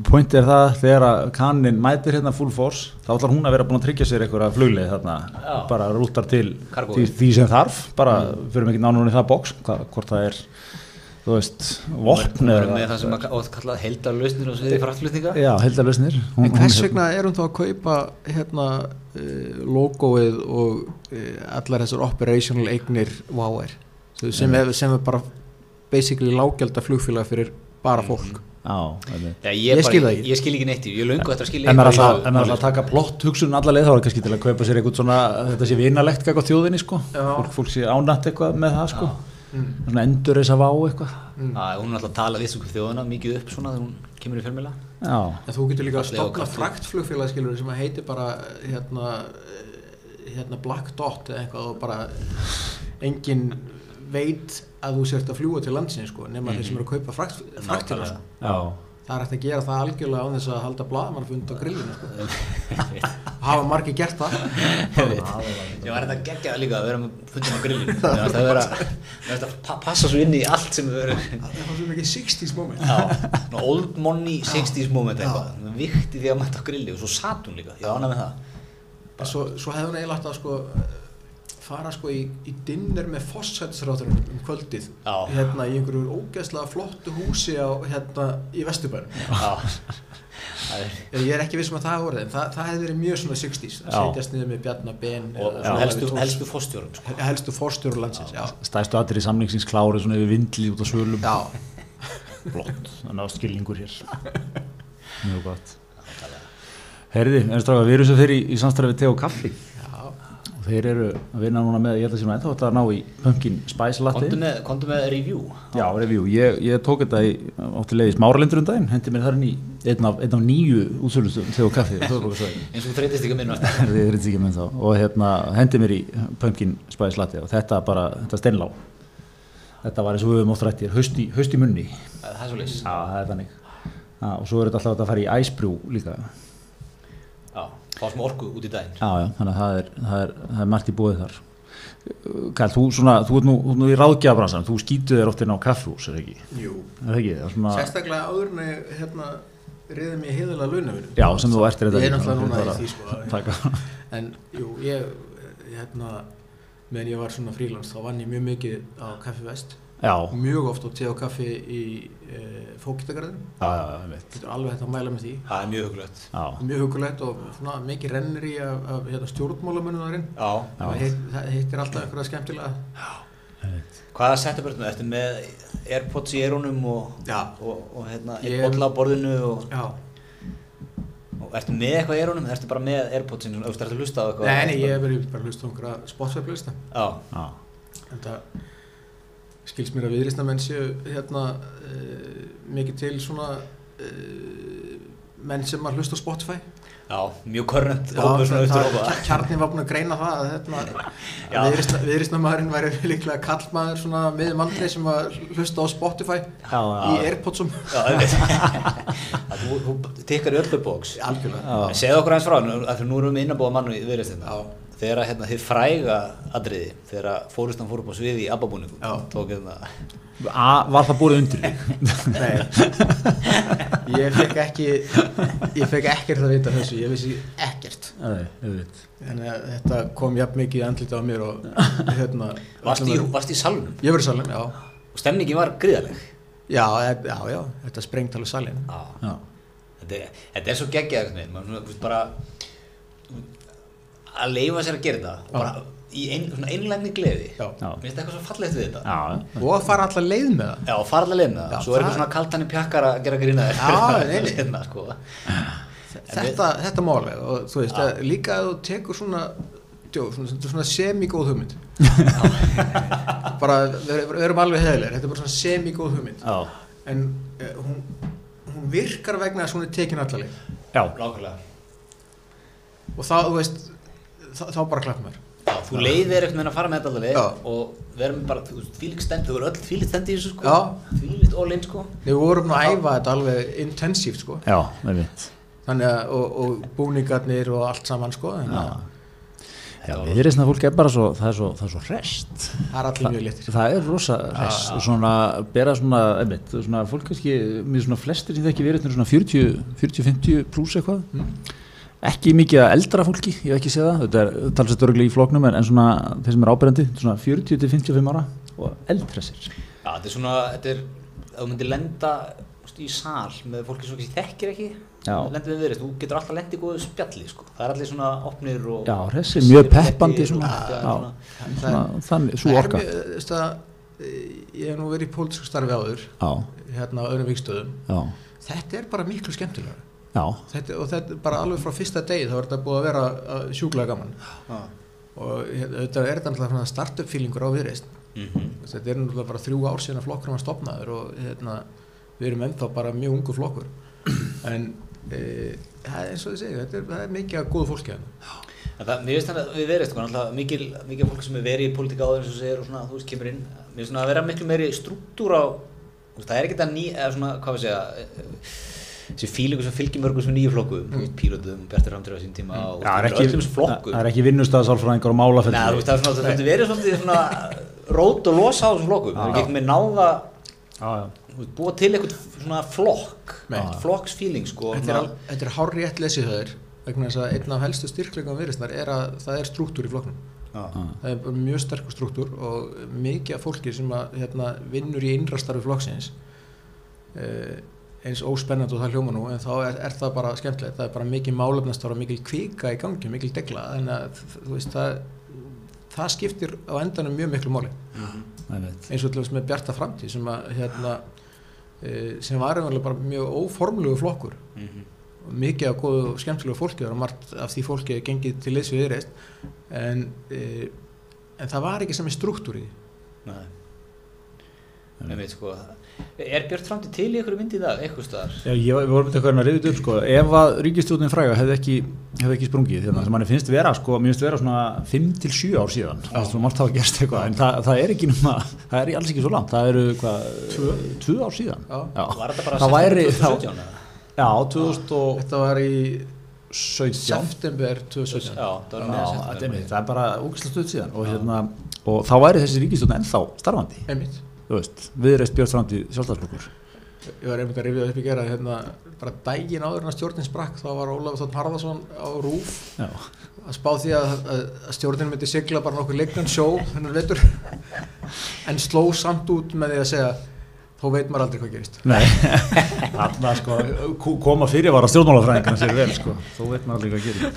point er það þegar að kannin mætir hérna full force, þá ætlar hún að vera búin að tryggja sér einhverja flugleið þarna, Já. bara rútar til því, því sem þarf, bara fyrir ekki nánunni það box, hvað, hvort það er, þú veist, vopn eða með það sem að oft kallað heldarlausnir og sviði fraktflutninga. Já, heldalausnir. en hvers vegna er hún þá að kaupa hérna uh, logoið og uh, allar þessar operational eignir Wow-Air sem, er, sem er bara basically lágjaldar flugfélag fyrir bara fólk. Já, þetta er. Já, ég, Ég bara- skil ekki. Ég skil ekki neitt í, ég löngu eftir að skilja En maður alltaf, alltaf taka plott hugsun alla leið þá er það kannski til að kaupa sér eitthvað svona þetta sé vinalegt eitthvað þjóðinni sko. Fólk, fólk sé ánætt eitthvað með það sko. Mm. Svona endur þess að vá eitthvað. Mm. Já, hún er alltaf að tala við sem þjóðuna mikið upp svona þegar hún kemur í fjölmjöla Já, En þú getur líka að stopna fraktflugfélag skilur sem að heiti bara hérna, eh, hérna Black Dot eða eitthvað og bara engin veit að þú sért að fljúa til landsins sko, nema þeir sem eru að kaupa frakt, fraktfélag sko. já, það er hægt að gera það algjörlega á þess að halda blaðmannfund á grillinu sko. hafa margir gert það. Ég var þetta geggja það líka að vera með fundum á grillinu. Það er að vera það er að pa- passa svo inn í allt sem við verum það var svo mikið 60s moment. Já, old money 60s moment eitthvað. Vikti því að mæta á grilli og svo satt hún líka, ég ána með það. Svo, svo hefði hún eiginlega að sko, fara sko í, í dinner með fossætisráðurinn um kvöldið Já. hérna í einhverju ógeðslega flottu húsi á, hérna í Vesturbænum. Er ég er ekki vissum að það orðið en það, það hefði verið mjög svona 60s að setjast niður með Bjarnar Ben og eða svona svona helstu, helstu fórstjórum sko. helstu fórstjóru landsins stæstu allir í samningsins klári svona yfir vindli út á svölum. Já. flott, þannig að skilningur hér. Mjög gott. Herði, en stráka, við erum svo fyrir í, í samstæði við te og kaffi þeir eru að vinna núna með, ég held að sé nú ennþá þetta að ná í pumpkin spice latte. Kondu með, með review. Já, review, ég, ég tók þetta í, átti leiðis máralindur um daginn, hendi mér þar inn í einn af, einn af nýju útsölustum þegar kaffi, þjóðbókarsvæði eins og þú þreytist ekki að minna. Þið er ekki með þá. Og hérna hendi mér í pumpkin spice latte og þetta bara, þetta steinlá. Þetta var eins og við höfum oft rættir haust í, munni. Það er svo leys Já, það er þannig. Og svo er þetta alltaf að fara í æsbrú líka fá smá orku út í daginn. Já, já, þannig að það er, það er, það er margt í búið þar. Kæl, þú, svona, þú ert nú, þú ert nú í ráðgjafabransan, þú skýtuð þér oft inn á kaffhús, er ekki? Jú. Er ekki? Er svona, sérstaklega áður en ég hérna, riði mér heiðilega launavinu já, sem þú ert ég er náttúrulega núna í því sko. Taka, en jú, ég hérna meðan ég var svona frílans þá vann ég mjög mikið á Kaffi Vest. Já, mjög oft á te og kaffi í e, veit. þetta er alveg hægt að mæla með því. Það er mjög hugulegt mjög hugulegt og svona mikið rennir í af, af hérna, Já. það heit, það heitir alltaf einhverja skemmtilega. Hvaða setup ertu með? Ertu með? Airpods í eyrunum og, Já. og, og hérna, bolla á borðinu og, já, og ertu með eitthvað í eyrunum? Ertu bara með Airpodsin, þú ertu að hlusta á eitthvað? nei, nei, ég hef verið bara að hlusta á einhverja Spotify-lista en það skils mér að viðrýstamenn séu hérna uh, mikið til svona uh, menn sem að hlusta á Spotify. Já, mjög hópa kjarnin var búin að greina það að hérna, Já. viðrýstnamaðurinn væri líklega kallmaður svona miðum aldrei sem að hlusta á Spotify já, í. Airpodsum. Þú, tikkar í öllu bóks segðu okkur eins frá, nú- nú erum við innabóða mann viðreistina Já. Þegar hérna, þið fræga atriði, þegar fórustan fór upp á sviði í abbabúningum Já. Tók hérna A, var það búið undir þig? Nei Ég fekk ekki Ég fekk ekkert að vita þessu Ég vissi ekkert Nei, ég veit. Þannig að þetta kom jafn mikið andlita á mér og hérna Varst í, varst í salunum Ég var í salin, já og stemningin var gríðaleg Já, e- já, já, þetta sprengt alveg salin Já. Já, Þetta, er- þetta er svo geggjað bara að leifa sér að gera þetta. Og bara í ein, svona einlægni gleði. Já. Já. Mér finnst eitthvað svo fallegt við þetta. Já, Og að fara alltaf leið með það. Já, og fara allavega með það, Já, svo er eitthvað svona kaltani pjakkar að gera grína þér Já, nei, nei. hérna, sko. Þetta, þetta málega og þú veist, Já. að, líka að þú tekur svona svona, svona, svona semigóð hugmynd. Bara, við, við erum alveg heðilegir þetta er bara svona semigóð hugmynd. Já, en uh, hún, hún virkar vegna þess að hún er tekin allaleg já, Nákvæmlega. Og þá, þú veist, þá, bara klappum mér Já, þú leiðir einhvern veginn að fara með þetta allavega Já. og verðum bara, þú veist, fílík stend, þú verður öll fílík stend í þessu sko Já. Fílíkt all in sko við vorum að æfa þetta alveg intensíft sko já, ég veit. þannig að, og, og búningarnir og allt saman sko að Já, viðreysna fólk er bara svo, það er svo, það er svo rest. það er allir mjög léttir Það er rosa rest og svona, bera svona, einmitt, svona fólk kannski, mér svona flestir sem þekki viðreysna svona 40, 40-50 pluss eitthvað. Mm. Ekki mikið að eldra fólki, ég hef ekki séð það, þetta er talsett örglega í flóknum en, en svona þeir sem er ábyrjandi, svona 40-55 ára og eldhressir. Já, þetta er svona, þetta er, ef þú myndir lenda í sal með fólki sem þekkir ekki Já. Lendið við verið, þú getur alltaf lendið í góðu spjalli sko. Það er allir svona opnir og Já, hressir, mjög peppandi og- svona, Já, já, svona- svona, þannig, svo er orka. að eh, ég hef nú verið í pólitísku starfi áður Já, hérna á öðrum vikstöðum já, þetta er bara miklu skemmtilega þetta, og þetta er bara alveg frá fyrsta degi þá er þetta búið að vera uh, sjúklega gaman. Já. og hérna, þetta er þetta startup feelingur á viðreist Mhm. þetta er náttúrulega bara þrjú ár síðan að flokkur var stopnaður og hérna, við erum ennþá bara mjög ungu flokkur. En e, það er eins og þið segja þetta er, það er mikið að góðu fólki hérna. En það, mér finnst þannig að við verið sko, mikil, mikil fólk sem er verið í politíka áður eins og segir og svona, þú veist, kemur inn. Mér finnst að vera miklu meiri struktúr á Það er ekki þetta ný, eða svona, hvað við segja eh, þessi fílingu sem fylgir mörgum sem nýju flokkum, mm. Mm. pílötum, Bjartur Ramtur á sín tíma og það er öllum þessum flokkum það er ekki vinnustæðsálfræðingar og málafelli. Nei, þú veist, það er getur verið svona rót og losa á þessum flokkum. Það er ekki með náða búa til eitthvað svona flokk flokksfíling sko þetta er, hár rétt lesið höður vegna þess að einn af helstu styrklegum viðreistnar er að það er struktúr í flokknum. Það er mjög sterkur struktúr og mikið af fólki sem að, hérna, vinnur í innrastarfi flokksins eh, eins óspennandi og það hljóma nú en þá er, er það bara skemmtilegt það er bara mikið málefnastar og mikil kvika í gangi mikil degla þannig að þú veist það það skiptir á endanum mjög miklu máli Ég veit. eins og til þess með Bjarta framtíð sem að hérna eh, sem var mjög óformlegu flokkur Mhm. og mikið af góðu og skemmtilegu fólki og margt af því fólki er gengið til liðs við viðreist en, e, en það var ekki sem er struktúr í því. Nei. Ég veit sko Er Björn Framtíð til í einhverju myndi í dag, eitthvað staðar? Já, ég var- við vorum eitthvað að reyðið upp sko, ef að ríkistjórnin fræga hefði ekki, hefði ekki sprungið, hérna, sem manni finnst vera sko, mér finnst vera svona 5-7 ár síðan, það er svona margt hafa gerst eitthvað, en það, það er ekki núna, það er alls ekki svo langt, það eru hvað, 2 ár síðan. Já. Var þetta bara það væri, september þá, 2017? eða? já, 2017, Þetta var í september 2017 Já, það var já, með það er bara ógæslega stöð síðan. Og, hérna, og þá væri þessi ríkistjórn ennþá starfandi, einmitt þú veist, viðreist Björn Framtíð sjálfstæðsflokkur. ég var einmitt að rifja upp í gera hérna, bara daginn áður en að stjórnin sprakk þá var Ólafur Þótt Harðarsson á Rúf Já, að spá því að, að, að stjórnin myndi sigla bara nokkuð leiknan sjó hennar vetur en sló samt út með því að segja þó veit maður aldrei hvað gerist nei, þarna sko, ko- koma fyrir var að stjórnmálafræðingarna sér vel sko, þó veit maður líka að gera.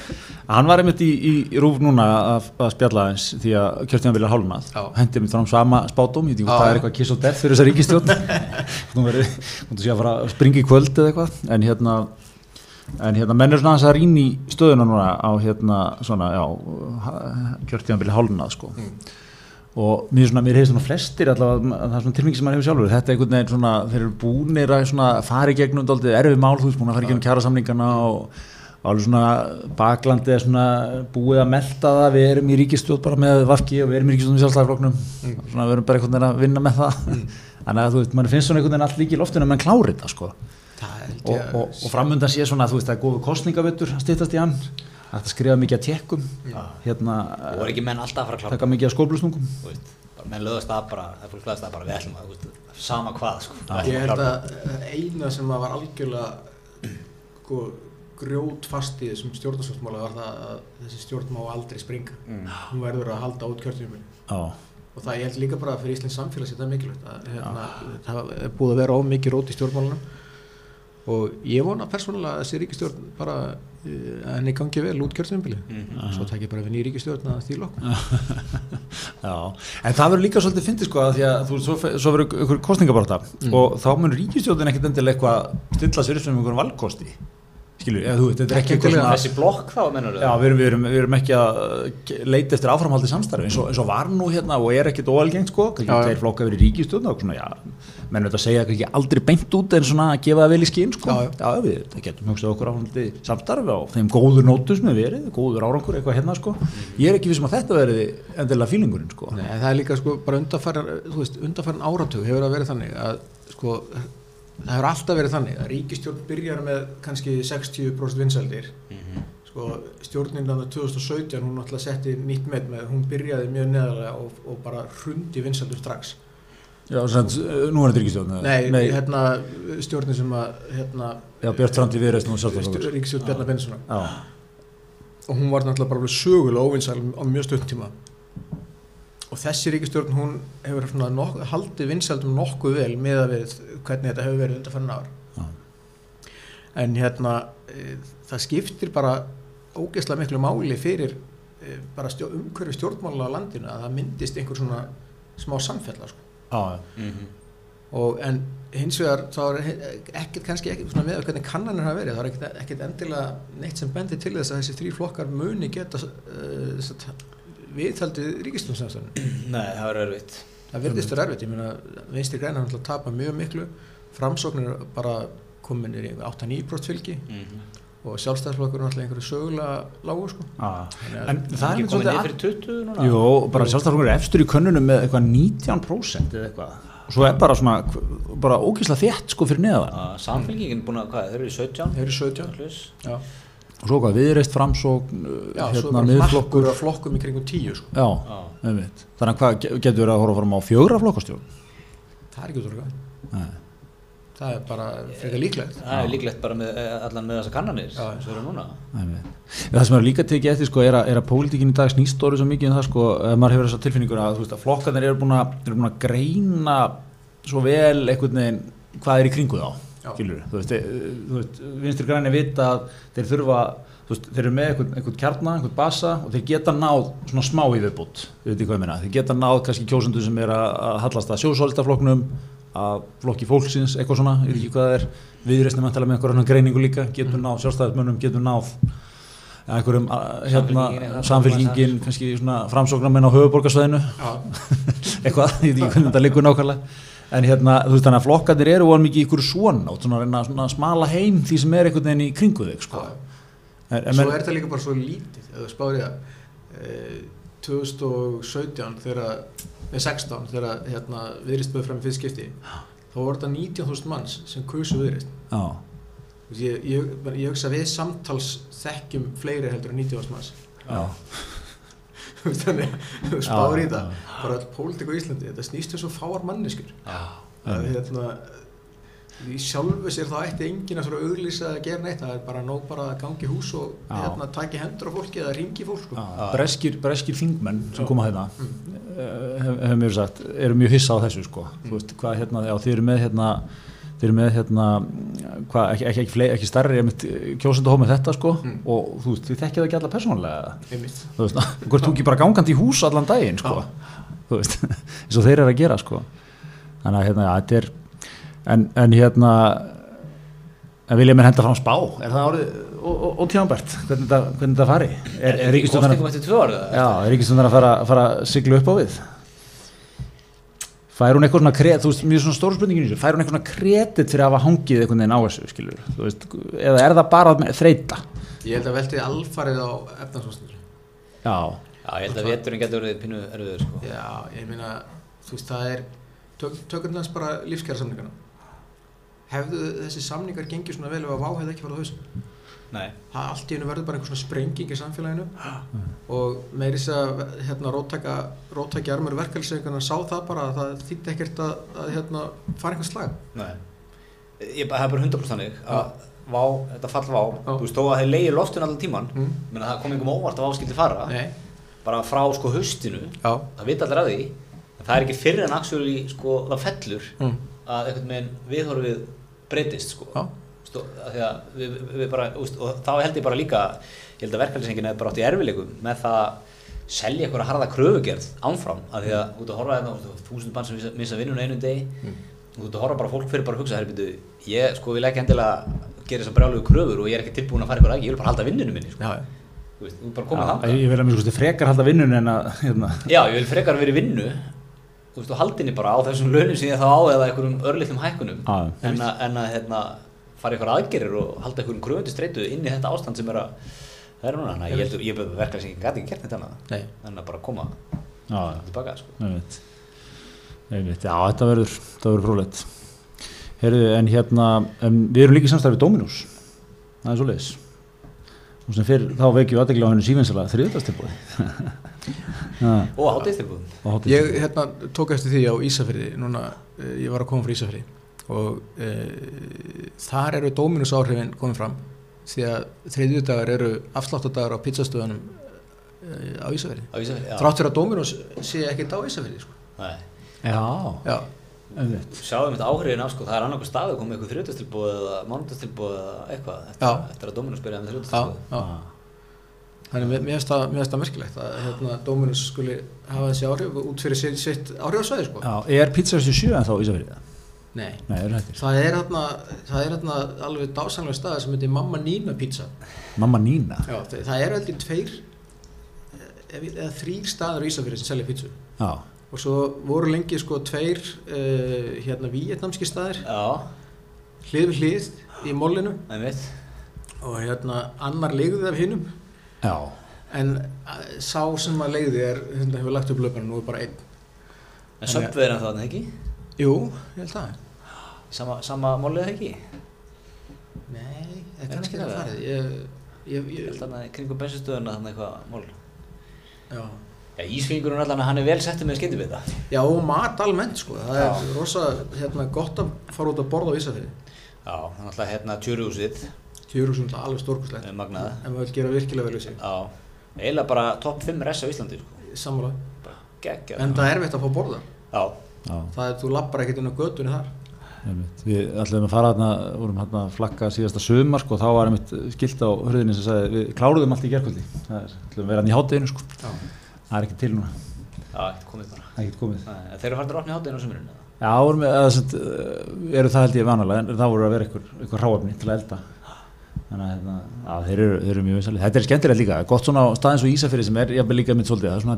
Hann var einmitt í, í rúf núna að, að spjalla eins því að kjörtíðan vilja hálnað, Já. hendi mér fram sama spátum, ég Já. hvað er eitthvað kiss og death fyrir þessa ríkistjórn, þú verður, þú sé að fara að springa í kvöld eða eitthvað, en hérna, en hérna menn er svona aðeins að rýna í stöðuna núna á hérna svona, já, kjörtíðan vilja hálnað sko. Og mér, svona, mér hefur svona flestir allavega, það er svona tilfengi sem maður hefur sjálfur. Þetta er einhvern veginn svona, þeir eru búnir að fara í gegnum daldið erfið mál, þú veist, búin að fara í gegnum kjara samningana og alveg svona baklandið er svona búið að melta það, við erum í ríkistjóð bara með Vafki og við erum í ríkistjóð með sjálfstæðarflokknum svona við erum bara einhvern veginn að vinna með það. Þannig að þú veist, mann finnst svona einhvern veginn allt líki í loftinu að mann klári þetta sko. Og, og, og framundan sé svona, þú veist, er góðu kostningavittur að stýttast í hann, það er skrifa mikið að tekkum hérna, og voru ekki menn alltaf að fara að klára? taka mikið að bara menn lögast það bara, það er fólk lögast það bara við ætlum að, veist, sama hvað sko, ætlum ég að held að eina sem að var algjörlega sko, grjót fast í þessum stjórnarsvöldsmála var það að þessi stjórn má aldrei springa. Mm. hún verður að halda út kjörtjumil og það ég held líka bara fyrir Íslands samfélags þetta er mikilvægt að hérna, það er búið að vera of mikið rót í stjórnmálunum. Og ég vona persónulega að þessi ríkistjórn bara henni gangi vel út kjörtjumili Mhm. svo takk ég bara við ný ríkistjórn að stíla okkur Já, en það verður líka svolítið fyndið sko að því að þú, svo, svo verður ykkur kostningabarta og þá mun ríkistjóðin ekkert endilega eitthvað stilla sér upp sem einhverjum valkosti. Skilur, eða þú veit, þetta er ekki eitthvað svona þessi blokk þá mennur Já, við erum, við, erum, við erum ekki að leita eftir áframhaldi samstarfi eins og, eins og var nú hérna og er ekkit óalgengt sko, tveir flokka verið ríkistjóðin og svona, já, menn veit að segja kannski aldrei beint út en svona að gefa það vel í skinn sko, Já, já. við það getum hugsað okkur áframhaldi samstarfi á þeim góður nótu sem við verið, góður árangur eitthvað hérna sko, ég er ekki vissum að þetta verið endilega fílingurinn sko. Nei, það er líka sko bara undarfæran, áratug hefur það verið þannig að sko það hefur alltaf verið þannig að ríkistjórn byrjar með kannski 60% vinsældir Mhm. sko stjórnin að 2017 hún alltaf setti nýtt með með hún byrjaði mjög neðarlega og, og bara hrundi vinsældur strax Já, sem, nú er þetta ríkistjóðin nei, Nei, hérna stjórnin sem að hérna já, Björn Trandi viðreist ríkistjórn Bjarnar Já, og hún var náttúrulega bara sögulega óvinsæl á mjög stund tíma. Og þessi ríkistjórn hún hefur svona nok haldið vinsældum nokkuð vel með að við hvernig þetta hefur verið undarfærin ár. Já. en hérna e, það skiptir bara ógeðslega miklu máli fyrir e, bara stjó, umhverju stjórnmála á landinu að það myndist einhver svona smá samfella sko. Já. Mhm. og en hins vegar þá er ekkert kannski ekkert svona með hvernig kannanir hafa verið, það er ekkert, ekkert endilega neitt sem bendir til þess að þessi þrý flokkar muni geta uh, viðhaldið ríkistjónsamstæðinu Nei, það verður erfitt það virðist þér erfitt, ég meina vinstri græna hann tapa mjög miklu framsóknir bara komin í 8-9% fylgi Mhm. Og sjálfstæðsflokkur er alltaf einhverju sögulega lágu sko. já. Að- En Það er er ekki komið niður fyrir 20 núna? Jú, bara sjálfstæðarflokkur er efstur í könnunum með eitthvað 19% eða eitthvað. Og svo er bara svona, bara ógeðslega þétt sko fyrir neða Já, Samfélkingin búin að, hvað, þeir eru í 17 þeir eru 17 Hlus. já, og svo hvað, viðreist framsókn já svo hérna bara miðflokkur. flokkur af flokkum í kringum 10 sko. já, Já. einmitt. Þannig að hvað, ge- getur verið að horfa fram á fjögra flokkastjórn það er er bara frekar líklegt. Það er líklegt bara með, eh, allan með þessa kannanir sem eru núna. Einmitt. það sem er líka tekið eftir sko, er, að, er að pólitíkin í dag snýst orðið svo mikið um það sko, ef maður hefur þessa tilfinningur að, að flokkarnir eru búin að, eru búin að greina svo vel einhvern veginn hvað er í kringu þá þú veist, e, þú veist vinstri græni vita að þeir þurfa þú veist, þeir eru með einhvern, einhvern kjarna, einhvern basa og þeir geta náð svona smá í viðbútt við veitum hvað ég meina, þeir geta náð kannski kjósundu sem er að, að hallast að sjósólistaflokknum að flokki fólksins, eitthvað svona ég veit ekki hvað það er, viðreisnum með einhverjum greiningu líka, getur náð sjálfstæðismönnum getur náð einhverjum að, hérna, samfélkingin kannski svona framsóknarmenn á höfuborgarsvæðinu eitthvað, ég veit ekki hvernig þetta liggur nákvæmlega. En hérna, þú veist þannig að flokkarnir eru von mikið ykkur svona, og svona að svona að smala heim því sem er einhvern veginn í kringu þig sko. en, en svo er þetta líka bara svo lítið ef þú spárið að e, 2017 þegar með 16 þegar hérna, viðrist böð fram í fyrst skipti þá voru þetta 19.000 manns sem kursu viðrist já, ég, ég, ég hugsa við samtals þekkjum fleiri heldur en 90.000 manns. Þannig að spáir í það bara all pólitík á Íslandi, þetta snýst um svo fáar manneskur að hérna í sjálfu sér þá ætti enginn að að auglýsa að gera neitt, það er bara nóg bara að gangi í hús og Já. hérna, taki hendur á fólki eða ringi fólk sko. Já, breskir, breskir þingmenn sem koma hérna eh, hef, hef mér sagt, eru mjög hissa á þessu sko. þú veist, hvað hérna, já, þið eru með hérna þið eru með hérna hvað, ekki, ekki, ekki, fleiri, ekki stærri kjósendahóð með þetta sko Mm. og þú veist, þið þekkið það ekki alla persónulega Einmitt. þú veist, hvort þú ekki bara gangandi í hús allan daginn sko, þú veist eins og þeir eru að gera sko þannig að hérna, já, þetta er en, en hérna en vilja mér henda fram spá. Er það árið ótíðanbært hvernig þetta, fari? Er, er er ríkistjórnar að fara, fara að sigla upp á við? Fær hún eitthvað svona kredit, þú veist, mjög svona stóru spurningin í þessu. Fær hún eitthvað svona kredit fyrir að hafa hangið einhvern veginn á þessu, skilur, veist eða er það bara þreita Ég held að velti alfarið á efnarsvarsnir já, Já, ég held að veturinn getur verið pínu erfiður sko. Já, ég meina, þú veist, það er tök, tökum þess bara lífskjæra samningana Hefðu þessi samningar gengið svona vel ef að váhæði ekki farið á hausinn? Nei, það allt í hennu verður bara einhver svona sprenging í samfélaginu. Og meiri þess að hérna, róttækja, armur verkefælsveikana sá það bara að það þýtti ekkert að, að hérna, fara einhvern slag. Nei. Ég það er bara 100% þannig að vá, þetta fall vá, Já. þú veist þó að þeir leiði loftun allan tíman mm. menn það kom einhverjum óvart að vá skildi fara. Nei, bara frá sko haustinu já. það vita allir að því það er ekki fyrir en actually sko það fellur mm. að einhvern veginn viðhorfið breytist sko. Já, að að við, við, bara, og þá held ég bara líka ég held að verkefælsengin er bara átt í erfileikum með það að selja eitthvað harða kröfugerð ánfram, að því að út að horfa hérna, þú veist, þúsund bann sem missa, vinnuna einu degi. Mm. út að horfa bara fólk fyrir bara að hugsa herbyrdu, ég sko vil ekki endilega gera þessar brjálugu kröfur og ég er ekki tilbúin að fara eitthvað ekki, ég vil bara halda vinnunum minni sko. veist, bara koma já þangað. ég vil að mér sko frekar halda vinnun en að hérna, Já, ég vil frekar verið vinnu þú veist, og haldinni bara á þessum launum sem ég þá á eða einhverjum örlitlum hækkunum Já. en að, en að hérna, fara einhver aðgerir og halda einhverjum kröfundi streitu inn í þetta ástand sem er að það er núna, þannig að ég held að ég beður verklega sem ég gæti ekki gert neitt annað en að bara koma já, tilbaka sko. einmitt. Einmitt, já, þetta verður þetta verður Heyrðu, en hérna, en við erum líka í samstæði við Dominus það er svo leiðis sem fyrir, þá veikjum við aðdegla á hennu sífinsala þriðastilbúði og hátíðstilbúðum Ég hérna, tók eftir því á Ísafirði núna, eh, ég var að koma frá Ísafirði. Og e, þar eru Dominus áhrifin komið fram því að þriðjudagar eru afsláttadagar á pizzastöðunum e, á Ísafirði. Á Ísafirði, já. þrátt fyrir að Dominus sé ekkert á Ísafirði sko. Nei. já, Já, sjáum þetta áhrifin af sko, það er annarkoð staðu komið eitthvað þrjóðastilbúð eða mánudastilbúð eða eitthvað eftir, eftir að Dominus byrjaði með þrjóðastilbúð. Þannig mér- mér finnst það, það merkilegt að hérna, Dominus skuli hafa þessi áhrif út fyrir sitt, sitt áhrifasvæði sko. já, er pizza 77 en þá Ísafirði Nei. nei, er hættir Það er hérna, það er hérna alveg dásanlega staði sem heitir Mamma Nína pizza. mamma Nína Já, það, það er heldur tveir eh, eða þrýr staður í Ísafjörði sem selja pizzu. já, Og svo voru lengi sko tveir uh, hérna vietnamski staðir, hlið við hlið í einmitt og hérna annar leiðið af hinnum en sá sem að leiði er, hérna hefur lagt upp löpuna nú er bara einn. en að- söpveðina þannig ekki Jú, ég held það. sama, sama málið ekki Nei, það Er er kannski það það? farið. Ég, ég, Ég ég, held að kringum bensinstöðuna þannig eitthvað mál. já. Já, Ísfingurinn allan að hann er vel settur með skyndibita. Já, og mat almennt sko, það er Já. rosa hérna, gott að fara út að borða á Ísafjörði. Já, þannig alltaf hérna tjörúsið, Tjúrúsund alveg stórkuslegt, magnað. en maður vil gera virkilega vel við sig. Já, eiginlega bara topp 5 res á Íslandi, sko. Sammála. Bara geggja. En það er erfitt að fá borða. Já, já Það er, þú lappar ekkert inn á götunni þar. einmitt. við ætlum að fara hérna vorum hérna að flakka síðasta sumar sko, þá var einmitt skilt á hurðinni sem sagði við kláruðum allt í gerkvöldi það er, ætlum að vera hann í hátteginu sko Já. Það er ekki til núna, já, ekkert komið bara. það er ekki komið Nei, Þeir eru farin að opna í hátteginu á sömurinn, eða? Já, við, eða, sent, eru það held ég vanalega en það voru að vera einhver ráefni til að elda þannig að hérna, að þeir, eru, þeir eru mjög vinsalið þetta er skemmtilegt líka, gott svona staðins og Ísafyrir sem er jafnvel líka mitt svolítið, það er svona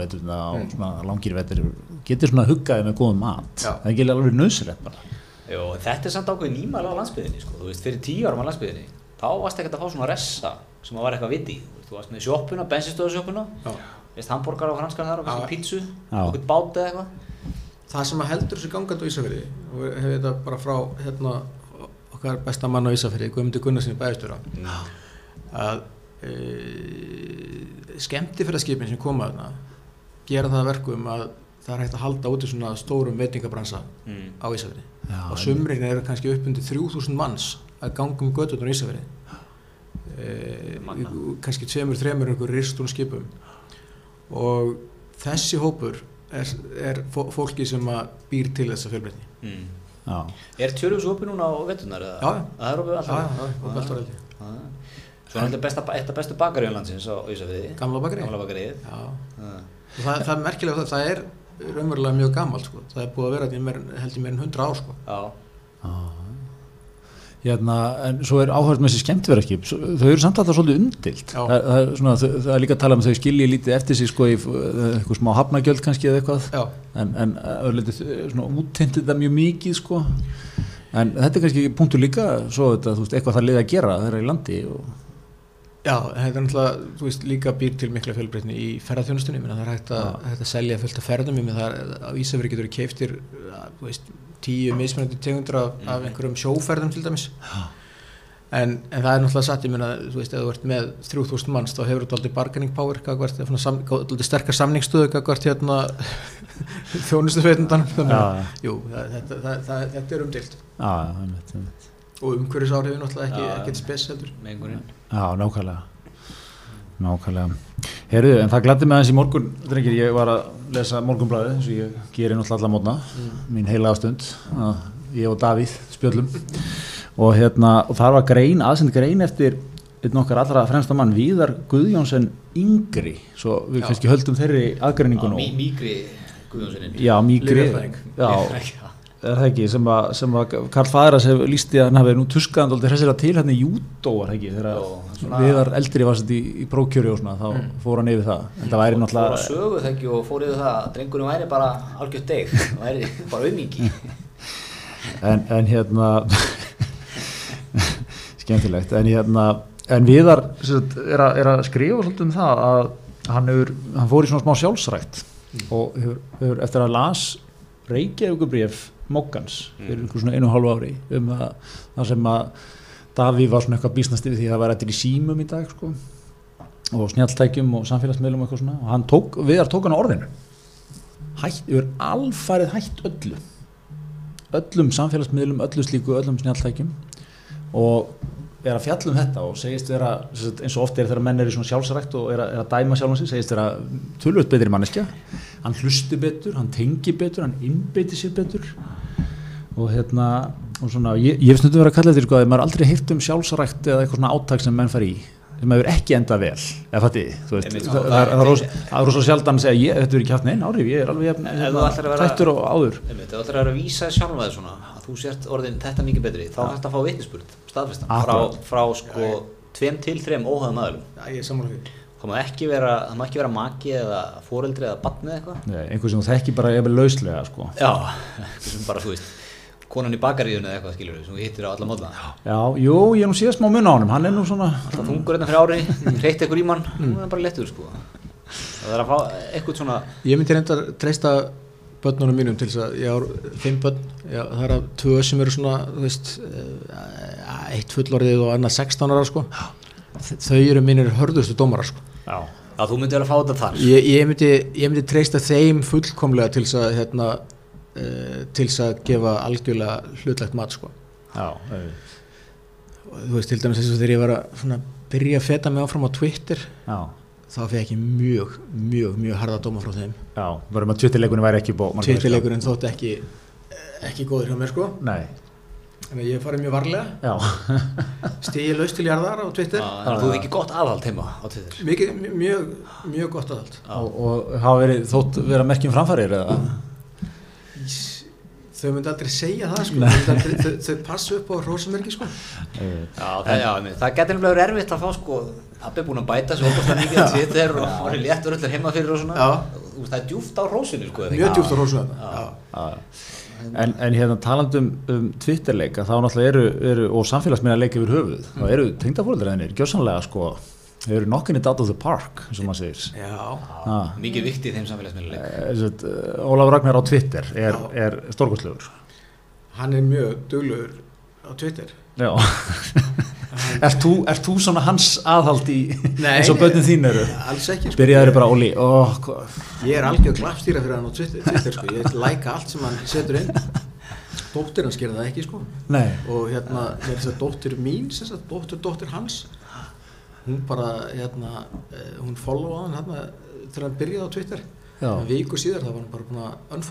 vetur og Mm. svona langir vetur getur svona huggaði með góðum mat Já. það er ekki alveg nöðsilegt bara Jó, þetta er samt ákveð nýmæla á landsbyðinni, sko. Þú veist, fyrir tíu árum á landsbyðinni, þá varst ekkert að fá svona ressa sem að var eitthvað viti. Þú varst með sjoppuna, bensinstöðusjoppuna, Já. Veist, hambúrgar og franskar þar og kannski pítsu, okkur bát eða eitthvað. Það sem að heldur þessu gangandi á Ísafjörði, og við hefum þetta bara frá hérna, okkar besta mann á Ísafjörði, Guðmundur Gunnarsinni bæðistjóra, að e, skemmtifæraskipin sem koma þarna gera það að verkum að það er hægt að halda út í svona stórum veitingabransa mm. á Ísafirði. Já, á sumrin eru kannski upp undir 3000 manns að ganga um göttunar í Ísafirði. E, kannski tveimur, þremur einhver ristun skipum og þessi hópur er, er fó- fólki sem að býr til þessa fjölbreytni Mm. já, Er Tjörfus opið núna á vetunar? Já, já. Það er Já, alltaf? Já. Svo er þetta besta, eitt af bestu bakaríun landsins á Ísafriði Gamla bakari Gamla bakaríð Já, Já. og það, það er merkilega það, það er raunverulega mjög gamalt sko. það er búið að vera í held ég meir en 100 ár sko. Já, Hérna, en svo er áhverjum með þessi skemmtverðarskip, þau eru samt alltaf svolítið umdilt. Það, það, er svona, það, það er líka að tala um þau skilji lítið eftir sig sko í uh, eitthvað smá hafnagjöld kannski eða eitthvað, Já, en, en öðruleiti svona úttintið það mjög mikið sko. En þetta er kannski punktur líka, svo þetta, þú veist, eitthvað það liði að gera þeirra í landi og Já, þetta er náttúrulega, þú veist, líka býr til mikla fjölbreytni í ferðarþjónustunni, það er hægt að, hægt að selja fullt af ferðum, það er, á Ísafri getur keiftir, þú veist, tíu mismunandi tegundur af, af Mhm. einhverjum sjóferðum til dæmis, en, en það er náttúrulega satt, ég meina, þú veist, ef þú ert með 3000 manns, þá hefur þú aldrei bargaining power, eða svona sam, aldrei sterkar samningsstöðu, gagvart, hérna, þjónustufeitundan, þannig að, jú, það, þetta, það, það, er umdilt, Já, já, einmitt, einmitt. og umhverfisáhrifin náttúrulega ekki, ekkert spes heldur. mengunin Já, nákvæmlega. Nákvæmlega. Herðu, en það glætti mig aðeins í morgun drengir, ég var að lesa morgunblæði eins og ég gerir náttúrulega alla mótna mín heila ástund ég og Davíð spjöllum. Og hérna, og það var grein, aðsend grein eftir einn okkar allra fremsta mann Víðar Guðjónsson yngri. Svo við Já. kannski höldum þeirri aðgreiningun Mí, Mígri Guðjónssoninn Já, mýgri. Já, er það ekki, sem að, sem að Karl Fæðras hefur líst í að hann hafi nú tuskaðan alltaf hressilega til hérna í ekki, þegar viðar eldri var sett í, í prókjöri og svona, þá Mm. fór hann yfir það. En það væri Fór að náttúrulega sögu þekki og fór yfir það að drengurinn væri bara algjört deg væri bara auðmingi en, en hérna skemmtilegt. En hérna, en viðar er, að, er að skrifa svolítið um það að hann, hefur, hann fór í svona smá sjálfsrækt og hefur, hefur eftir að las Reykjavíkubrif Moggans fyrir einhver svona einu og hálfu ári um það, það sem að Daví var svona eitthvað bísnast yfir því að það var eftir í símum í dag sko og snjalltækjum og samfélagsmiðlum og eitthvað svona. Og hann tók, viðar tók hann á orðinu. Hætt, yfir alfarið hætt öllu. Öllum samfélagsmiðlum, öllu slíku, öllum snjalltækjum. Og er að fjalla um þetta og segist vera, eins og oft er þegar menn er í svona sjálfsrækt og er að, er að dæma sjálfan sig, segist vera tölvöld betri manneskja, hann hlusti betur, hann tengi betur, hann innbeiti sér betur og hérna, og svona, ég, ég hef snöndum verið að kalla þetta sko, að maður aldrei heyrt um sjálfsrækt eða eitthvað svona átak sem menn fari í sem hefur ekki endað vel, eða fatti, þú veist, Einmitt, það, það, er- það- það er rosa- það er rosa sjaldan að segja, ég, þetta er ekki haft neinn áhrif, ég er alveg hérna, að vera- tættur og áður. Þú ætlar að vera að vísa sjálfa þér svona að þú sért orðin þetta mikið betri þá þetta að fá vitnisspurð, staðfestan. Frá, frá sko tveim til þreim óhæðum aðlum er það má ekki vera, það má ekki vera maki eða foreldri eða barn eða eitthvað. Nei, einhver sem þú þekki bara jafnvel lauslega sko. já, eitthvað sem bara þú veist konan í bakaríðun eða eitthvað skilur sem hittir á alla mótla Já, jú, ég er nú síðast smá mun á honum, hann er nú svona alltaf þungur hérna fyrir ári, hreitt eitthvað í mann það er bara lettur sko. Það er að fá eitthvað svona Ég myndi reynda að treysta börnunum mínum til þess að ég á fimm börn, já, það er að tvö sem eru svona, þú veist, eh, eitt fullorðið og annað 16 ára sko. Þau eru mínir hörðustu dómarar sko. Já, já, þú myndir að fá þetta þar. Ég, ég, myndi, ég myndi treysta þeim fullkomlega til þess að, hérna, uh, til þess að gefa algjörlega hlutlegt mat sko. já, Og þú veist, til dæmis þess að þegar ég var að svona, byrja að feta mig áfram á Twitter, já, þá fekk ég mjög, mjög, mjög harða dóma frá þeim. já, verðum að tvittileikunni væri ekki bó Twitterleikurinn þótti ekki, ekki góður hjá mér sko. Nei, Þannig að ég farið mjög varlega, já, stíði laust til jarðar á Twitter. Já, en þú hefði ekki gott aðhald heima á Twitter Mikið, mjög, mjög gott aðhald. og, og hafa verið þótt vera merkjum framfærir eða Þau myndi aldrei segja það sko, aldrei, þau, þau passu upp á hrósamerki sko. Eh, Já, það, já, það getur nefnilega verið erfitt að fá sko, er búinn að bæta svo óbúinlega mikið að Twitter og hann er léttur öllir heima fyrir og svona Já. Þú veist, það er djúft á rósinu sko, Mjög djúpt á. Já. En, en hérna talandum um Twitterleika þá náttúrulega eru, eru og samfélagsmiðna leika yfir höfuð, þá eru tengdafóreldrar þennir gjörsanlega sko, þau eru knocking it out of the park, og maður segir Já. Mikið viktið þeim samfélagsmiðluleik uh, Ólaf Ragnar á Twitter er, er stórkostlegur Hann er mjög duglegur á Twitter. Já, Ert þú, ert þú svona hans aðhald í Nei, eins og nei. börnin þín eru? alls ekki sko. Byrjaður bara Óli, hvað ég er algjör glappstýra fyrir hann á Twitter, Twitter sko. ég læka allt sem hann setur inn dóttir hans gerir það ekki sko. Nei, og hérna er þess að dóttir mín sem sagt, dóttir, dóttir hans hún bara hérna, eh, hún followa hann hérna, þegar hann byrjaði á Twitter. En viku síðar það var hann bara búin að hann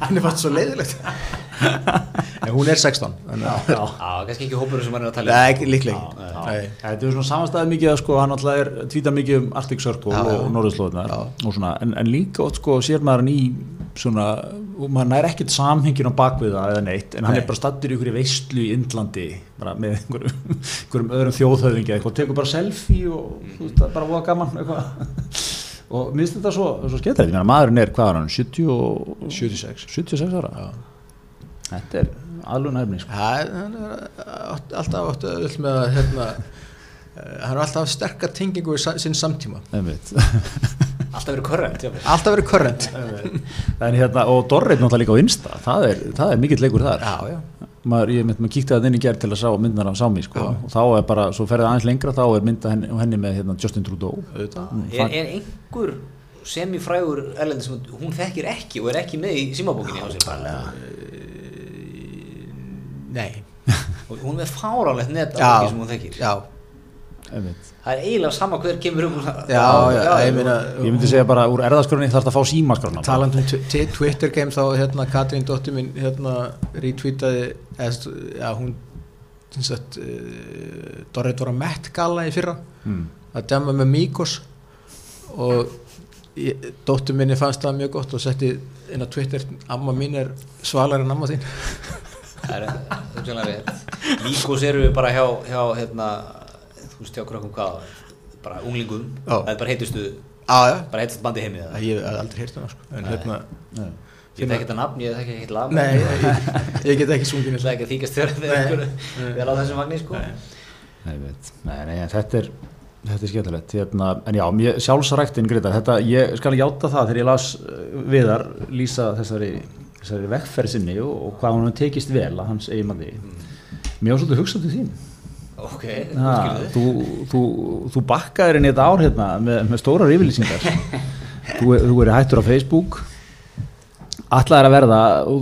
henni fannst svo leiðilegt en hún er 16 þannig að- já. Já, kannski ekki hópurinn sem hann er að tala um. Nei, ekki- líklega ekki. Þetta er svona samanstæði mikið að sko, hann alltaf er tvítar mikið um Arctic Circle Já, og Norðurslóðunar Já. og svona, en, en líka oft sko sér maður hann í svona, og maður nær ekkert samhengin á bakvið það eða neitt, en hann Nei. er bara stattur í ykkur veistlu í Indlandi, bara með einhverjum, einhverjum öðrum þjóðhöfðingi eitthvað, tekur bara selfie og þú veist, bara voða gaman eitthvað og minnst þetta svo, svo skemmtilegt, ég meina maðurinn er, hvað er hann, 70 og 76 76 ára? Já. þetta er sko. Hann er átt- alltaf átt öll með að hérna, eh, hann er alltaf sterkar tengingu við sa- sinn samtíma. Alltaf verið korrent, alltaf verið current en hérna, og Dorrit náttúrulega líka á Insta. Það er, það er mikill leikur þar. Já, já, maður, ég mynd, maður kíkti það inn í gerð til að sá myndar af Sámi sko, Já. og þá er bara, svo ferðið aðeins lengra þá er mynda henni, henni með hérna, Justin Trudeau auðvitað Er, er einhver semifrægur erlendi sem hún þekkir ekki og er ekki með í símabókinni á sér bara? nei, Og hún er með fáránlegt net af Já. fólki sem hún þekkir. já. Það er eiginlega sama hver kemur það. já, já, ég meina ég myndi segja bara úr erðaskröðinni þarf þetta að fá símaskröðna taland um Twitter game þá hérna Katrín dóttir minn hérna retweetaði eða, hún sagt uh, Dorrit var að Met Gala í fyrra mm. að dæma með Mikos og ég, dóttur minni fannst það mjög gott og setti inn á Twitter amma mín er svalar en amma þín Það er rétt. Líkos eru við bara hjá, hjá hérna, þú veist hjá krökkum hvað, bara unglingum. Það er bara heitustu, bara heitustu bandi heimið það. ég hef aldrei heyrt hana sko. en hérna Ég þekki þetta nafn, ég þekki ekki lag. nei, ég, ég get ekki sungin Það er ekki að þykast þér Nei. þegar einhver Nei. vel á þessum vagni, sko. Nei, ég veit. nei, nei, en þetta er þetta er skemmtilegt, hérna, en já mér, sjálfsræktin Greta, þetta, ég skal játa það þegar ég las uh, viðar lýsa þessari, þessari vekkferð sinni og, og hvað hefur tekist vel að hans eiginmanni mér var svolítið hugsað til þín Ok, þið. þú, þú, þú bakkaðir inn í þetta ár hérna með, með stórar yfirlýsingar þú, þú er hættur á Facebook Ætlaðir að verða,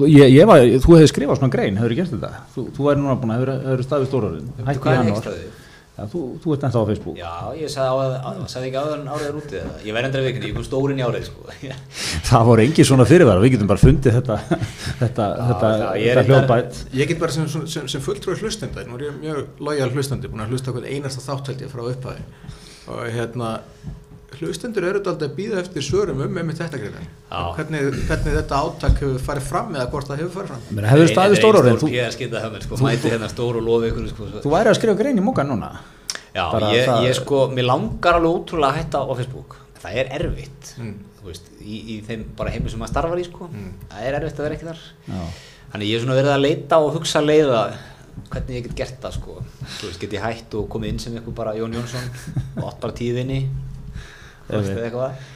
ég, ég var, þú hefði skrifað svona grein, hefur gert þetta? Þú, þú væri núna búin að hefur, staðið stórarin, hætti í Hvað er janúar. ekstraðið? Ja, þú, þú ert ennþá á Facebook. Já, ég sagði, á, á, sagði ekki áður en árið er úti eða? Ég væri endra vikinni, ég kom stórin í árið, sko. Það voru engi svona fyrirvara, við getum bara fundið þetta, þetta, þetta, já, ég er þetta hljóðbætt. ég get bara sem, sem, sem fulltrúi hlustenda nú er ég mjög lojal hlustandi búin að hlusta hvern einasta þátt held ég frá upphæði og hérna hlustendur eru þetta að býða eftir svörum um með þetta greina hvernig, hvernig þetta átak hefur farið fram eða hvort það hefur farið fram Menni, hefur staðið þú, er skitað höfum, sko, mæti hérna sko. þú væri að skrifa grein í múka núna. Já, bara ég, það- ég sko, mér langar alveg ótrúlega að hætta á Facebook. Það er erfitt, Mm. þú veist, í, í þeim bara heimur sem maður starfar í, sko. Mm. Það er erfitt að vera ekki þar. Já, Þannig ég er svona verið að leita og hugsa leiða hvernig ég get gert það, sko. Þú veist, get ég hætt og komið inn sem eitthvað bara Jón Jónsson og átt bara tíðinni, þú veist, Einmitt. eða eitthvað.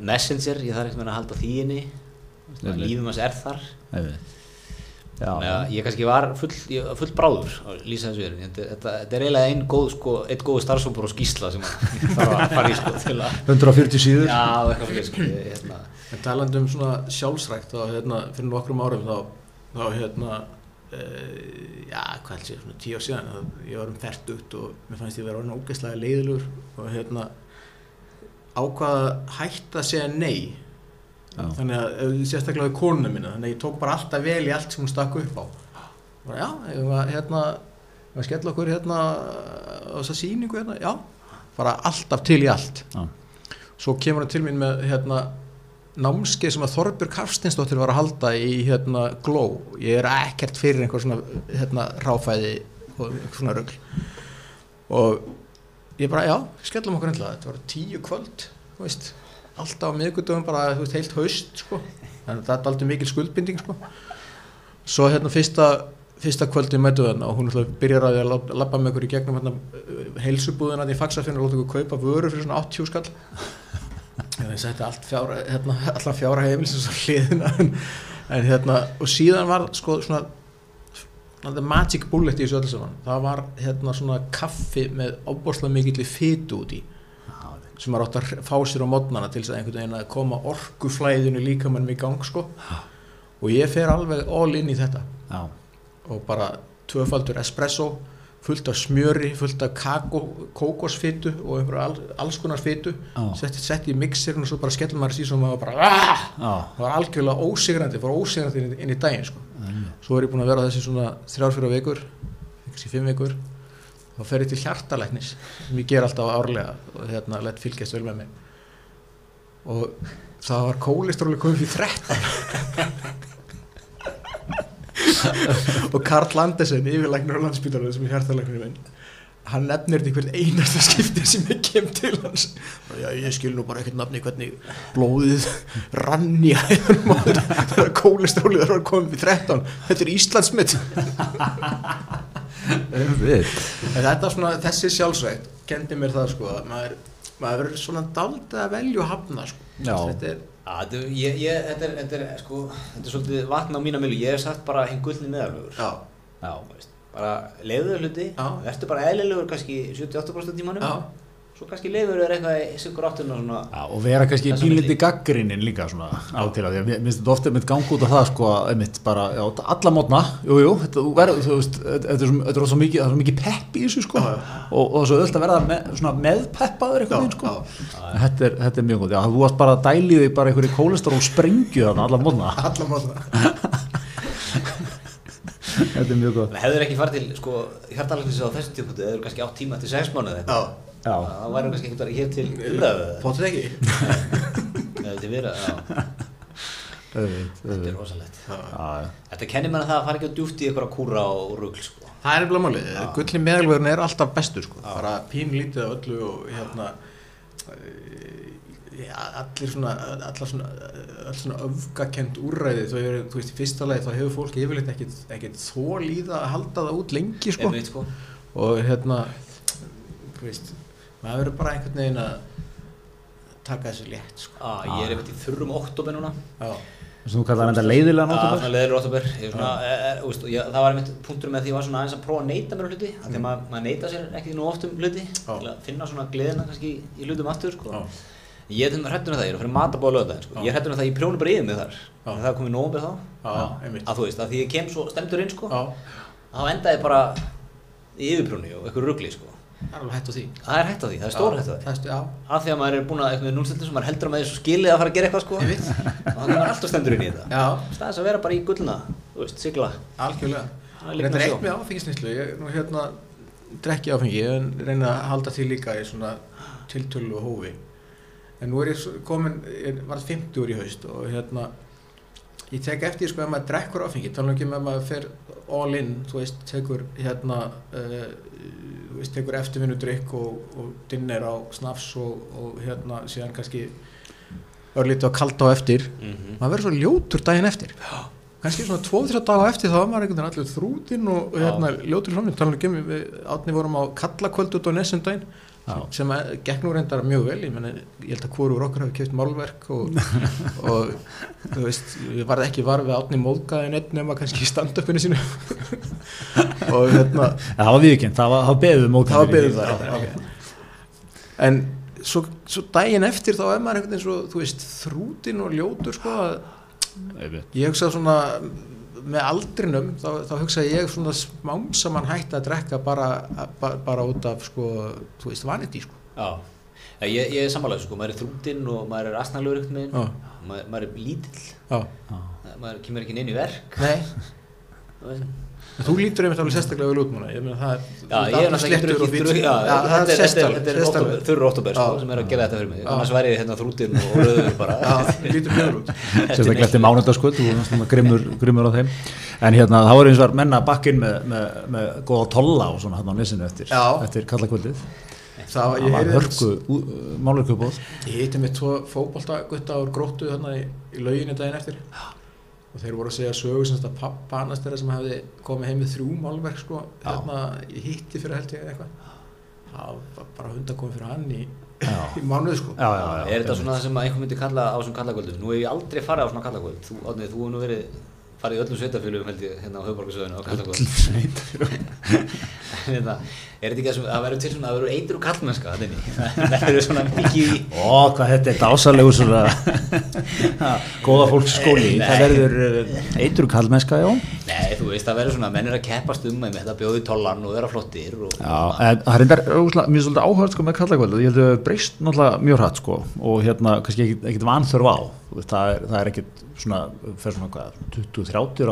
Messenger, ég þarf eitthvað að halda því inni, lífum hans er þar. að ég kannski var full, ég var full bráður að lýsa þessu verið. Þetta, þetta, þetta er eiginlega einn góð, sko, eitt góð starfsópur og skýsla sem að þarf að fara í, sko, til að... 140 síður. Já, fyrir, sko, hérna... en talandi um svona sjálfsrækt þá hérna fyrir nokkrum árum þá, þá hérna e, já, hvað held ég, svona tíu ár síðan að ég var um fært og mér fannst ég vera orðin ógeðslega leiðilegur og hérna ákvaða hætt að segja nei. Já. þannig að ef- sérstaklega við konuna mína þannig að ég tók bara alltaf vel í allt sem hún stakk upp á. Bara, já, ég var hérna ég var að skella okkur hérna á þessa sýningu hérna, já bara alltaf til í allt. Já. svo kemur hann til mín með hérna námskeið sem að Þorbjörg Hafstinsdóttir var að halda í hérna Glow ég er ekkert fyrir einhver svona hérna ráfæði og svona rugl. Og ég bara, já, skellum okkur ennlega þetta var tíu kvöld, þú veist. Alltaf á miðgudöfum bara, þú veist, heilt haust sko, þannig að þetta er aldrei mikil skuldbinding sko, svo hérna fyrsta fyrsta kvöldi mætu þarna og hún byrjar að því labba með okkur í gegnum hérna heilsubúðina í fagsafinu og láta okkur kaupa vörur fyrir svona 80 skall. Ég setti allt fjára hérna, allan fjára heimilisins á hliðina. En, en hérna, og síðan var sko svona the magic bullet í þessu öllu saman. Það var hérna svona kaffi með ábúrslega mikill fytu út í sem var átt að fá sér á modnana til þess að einhvern veginn að koma orkuflæðinu líka mannum í gang sko. Og ég fer alveg all in í þetta. Já, og bara tvöfaldur espresso fullt af smjöri, fullt af kakó, kókosfitu og einhverja all, alls konar fitu Já. sett, sett í mixerin og svo bara skellum maður síðan og maður bara "Ah!" það var algjörlega ósigrandi, fór ósigrandi inn, inn í daginn sko. svo er ég búin að vera þessi svona þrjár fyrir vikur, ekki fimm vikur þá fer ég til hjartalæknis sem ég ger alltaf árlega og hérna lett fylgjast vel með mig og það var kólestróli komið fyrir 13 og Karl Landesen yfirlæknur á landsbytarlega sem er hjartalæknir minn hann nefnir þetta í hvert einasta skipti sem ég kem til hans. Og já, ég skil nú bara ekkert nafni hvernig blóðið rann í hæðunum á þér þegar kólestrólið var komið við 13 þetta er en þetta svona, þessi sjálfsvægt kendi mér það sko að maður, maður verður svona daldið að velja og hafna sko. Þetta er Að, ég, ég, þetta, er, þetta, er, sko, þetta er svolítið vatn á mína milu, ég hef sagt bara hinn gullni meðalögur. já, Já, veist, bara leiðuðu hluti, Já. verður bara eðlilegur kannski 78% tímanum, já, svo kannski leiður er eitthvað í sigur áttuna og svona, Já, og vera kannski pínliti milli. gaggrinnin líka svona á til að því að mér finnst þetta ofta einmitt gang út af það sko að einmitt bara, já, alla mótna jú, jú, þetta, þú verður, þú veist þetta er svo, er mikið, er mikið pepp í þessu sko Já, og, og svo öll að verða með, svona meðpeppaður já, eitthvað veginn sko. já. Þetta er, þetta er mjög góð, já, þú varst bara að dæli þig bara einhverju kólestról sprengju þarna alla mótna, alla mátta þetta er mjög góð hefur ekki farið til, sko, hjartalæknis á þessum típunktu, eða kannski átt tíma eftir 6 mánuði já, Já, það væri kannski einhvern veginn hér til umræðu potið ekki? Vera, þetta er rosalegt. Já. Já, já. Þetta kennir mér að það fari ekki á djúft í einhverja kúra og rugl, sko. það er nefnilega málið, gulli meðalvegurinn er alltaf bestur sko, bara pín lítið af öllu og hérna eh, já, allir svona allar svona, svona öfgakent úrræði. Þau eru, þú veist, í fyrsta lagi þá hefur fólk yfirleitt ekkit, ekkit þó líða að halda það út lengi sko. Einmitt, sko. og hérna þú veist, maður verður bara einhvern veginn að taka þessu létt sko. Ah, ég er einmitt í þurrum oktober núna. þú kallar þetta leiðilega Já, nótabær svona leðilegur oktober. Ég er svona, e, e, úst, ég, það var einmitt punktur með því að ég var svona aðeins að prófa að neyta mér á hluti. Þannig að maður, maður neyta sér ekki nú oft um hluti. Til að finna svona gleðina kannski í hlutum aftur, sko. já, Ég er hrættur um það, ég er að fyrir matabóða lögðaðin, sko. Ég er hrættur um það, ég prjónu bara yfir mig þar. En það er komið nómur þá. já, einmitt Að þú veist, að því ég kem svo stemdur inn, sko. já, Þá endaði ég bara í yfirprjónu og eitthvað ruggli, sko. Það er alveg hætt á því Það er hætt á því, það er stór hætt á því. það er Af því að maður er búin að eitthvað núlstildur sem maður heldur að maður er svo skilið að fara að gera eitthvað, sko. Ég veit. Og þannig að maður alltaf stendur inn í þetta. já, Staðis að vera bara í gullna, þú veist, sigla. algjörlega Það er Þetta er eitt með áfengisnýslu, ég nú hérna drekki áfengi, ég reyna að halda því líka í svona tiltölu og hófi. En nú er ég komin, ég var 50 úr í haust og hérna, ég tek eftir sko ef maður drekkur áfengi, tala ekki með að maður fer all in, þú veist, tekur hérna, uh, veist, tekur eftirvinnudrykk og, og dinner á snafs og, og hérna síðan kannski örlítið á kalda á eftir, Mhm. maður verður svo ljótur daginn eftir. Kannski svona 2-3 daga eftir þá var maður einhvern veginn allir þrútin og hérna, ljótur svona, talan ekki um við átni vorum á kallakvöld út á nesum daginn Já. Sem að nú reyndar mjög vel ég, meni, ég held að hvorur okkur hafi keft málverk og, og þú veist við varðum ekki var við átni móðgæðin einn nema kannski í stand-upinu sínu. Og hérna það var viðkjönd, það var, það var það já, ok. en svo, svo daginn eftir þá er maður einhvern veginn svo þú veist þrútin og ljótur sko að Ég hugsa svona með aldrinum þá, þá hugsa ég svona smám saman hægt að drekka bara, bara, bara út af sko, þú veist, vanity sko. Já, ég, ég er sammálaður sko, maður er þrútinn og maður er Já. maður, maður er lítill, maður kemur ekki inn í verk, Nei, þú lítur einmitt alveg sérstaklega vel út núna, ég meina það er Já, ég er alveg náttúrulega og ekki drukkið, já, Já, það þetta er er, þetta er, sérstaklega, er þurru sko, Já. sem er að gera þetta fyrir mig, Já. annars væri ég hérna þrútinn og rauður bara. Já, lítur mjög vel út. Sérstaklega eftir varst svona grimmur, grimmur á þeim. En hérna, það voru eins og menna bakkinn með, með, með góða tolla og svona hann á nesinu eftir, Já. eftir kallakvöldið. Það var, hörku málurkjöfbóð Ég hitti mér tvo fótboltagutta úr gróttu þarna í, lauginu daginn eftir og þeir voru að segja sögu sem þetta pappa annars þeirra sem hefði komið heim með þrjú málverk sko, hérna í hitti fyrir held ég eitthvað. Það var bara hund að koma fyrir hann í, í mánuð sko. Já, já, já. Er þetta svona það sem að einhver myndi kalla á svona kallakvöldum? Nú hef ég aldrei farið á svona kallakvöld, þú, Átni, þú hefur nú verið farið í öllum sveitafélugum held ég hérna á höfuborgarsöðinu á hérna, er þetta ekki að það verður til svona, það verður eitur og kallmennska það verður svona mikið í Ó, hvað þetta er dásalegu svona góða fólksskóli, það verður uh, eitur kallmennska, já. Nei, þú veist, það verður svona, menn er að keppast um með þetta bjóði tollan og vera flottir og, Já, en það er reyndar, ógeðslega- mér er svolítið áhört sko með kallakvöldu, ég held að það breyst náttúrulega mjög hrætt sko og hérna kannski ekkit, ekkit vanþörf á, það er, það er ekkit svona, fyrir svona hvað, 20-30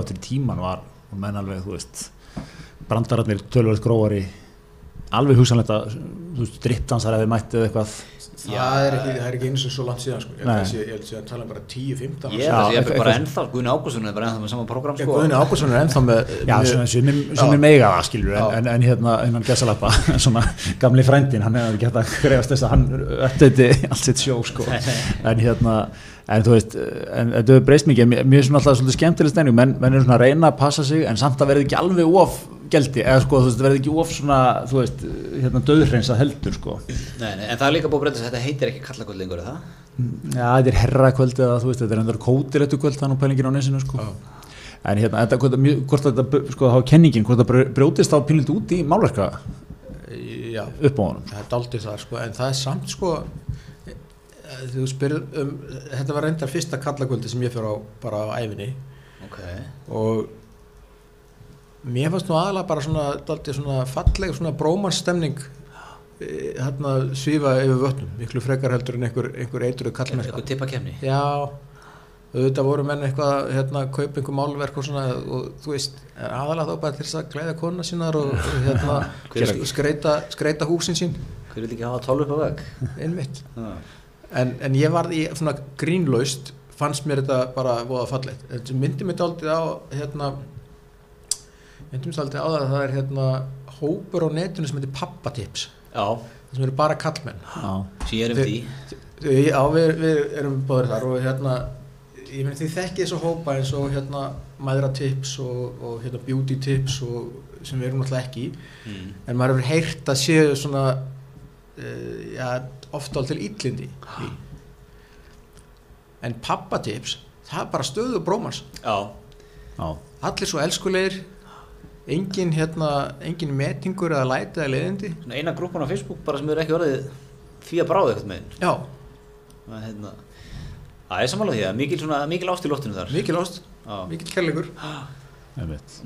alveg, hugsanlegt að, þú veist, drippdansar hefði mætt eða eitthvað, það er ekki, það er ekki eins og svo langt síðan sko. ég held að sé- ég held að sé að tala um bara 10-15 ég held að Já, ég er bara ennþá, Guðni Ágússon er bara ennþá með sama program sko. Guðni Ágússon er ennþá með sem, sem, Já. sem er meiga það, skilur, en, en, en hérna, innan gesalappa, svona gamli frændin, hann hefði ekki hægt að greiðast þess að hann öttið allt sitt sjó, sko, en hérna, en þú veist, en þetta hefur breyst mikið, mér er svona alltaf svolítið skemmtileg steining, menn, menn er svona að reyna að passa sig, en samt að verði ekki alveg of geldi, eða sko, þú veist, verði ekki of svona, þú veist, hérna, döðhreinsað heldur, sko. Nei, nei, en það er líka búið að breyta þess að þetta heitir ekki kallakvöld lengur, er það? Já, þetta er herrakvöld eða þú veist, þetta er endur kótilettu kvöld þannig pælingin á nesinu, sko. En hérna, þetta, hvort, þetta, sko, þá kenningin, hvort það brjótist á pínlít út í málverka já, upp á honum. það er daldið það sko, en það er samt sko eh, þú spyrir um þetta var reyndar fyrsta kallakvöldi sem ég fyrir á bara á æfinni Ok, og mér fannst nú aðalega bara svona svona falleg svona brómanstemning hérna svífa yfir vötnum miklu frekar heldur en einhver, einhver eitruð kallmennska eitthvað tippa kemni já auðvitað voru menn eitthvað hérna kaup einhver málverk og svona og þú veist aðalega þá bara til þess að glæða konuna sínar og, og hérna skreita, skreita húsin sín. Hver vil ekki hafa tólf upp á veg? einmitt. En, en ég varð í svona grínlaust fannst mér þetta bara voða fallegt. Myndi mér daldið á hérna myndi mér daldið á það að það er hérna hópur á netinu sem heitir pappatips. Já, það sem eru bara kallmenn Já, sem ég er um því Já, við, við erum báður þar og hérna, ég meni því þekkið þessu hópa eins og hérna mæðra tips og, og hérna beauty tips og sem við erum náttúrulega ekki. Mm. en maður hefur heyrt að séu svona uh, já, ofta til illindi í. en pappatips það er bara stöðu brómans. Já, já, allir svo elskulegir engin hérna, engin metingur eða læti eða leiðindi? Svona eina grúpan á Facebook bara sem er ekki orðið því að bráða eitthvað með já, Það er hérna er samanlega því að mikil, svona, mikil ást í loftinu þar. Mikil ást, Já. mikil kærleikur.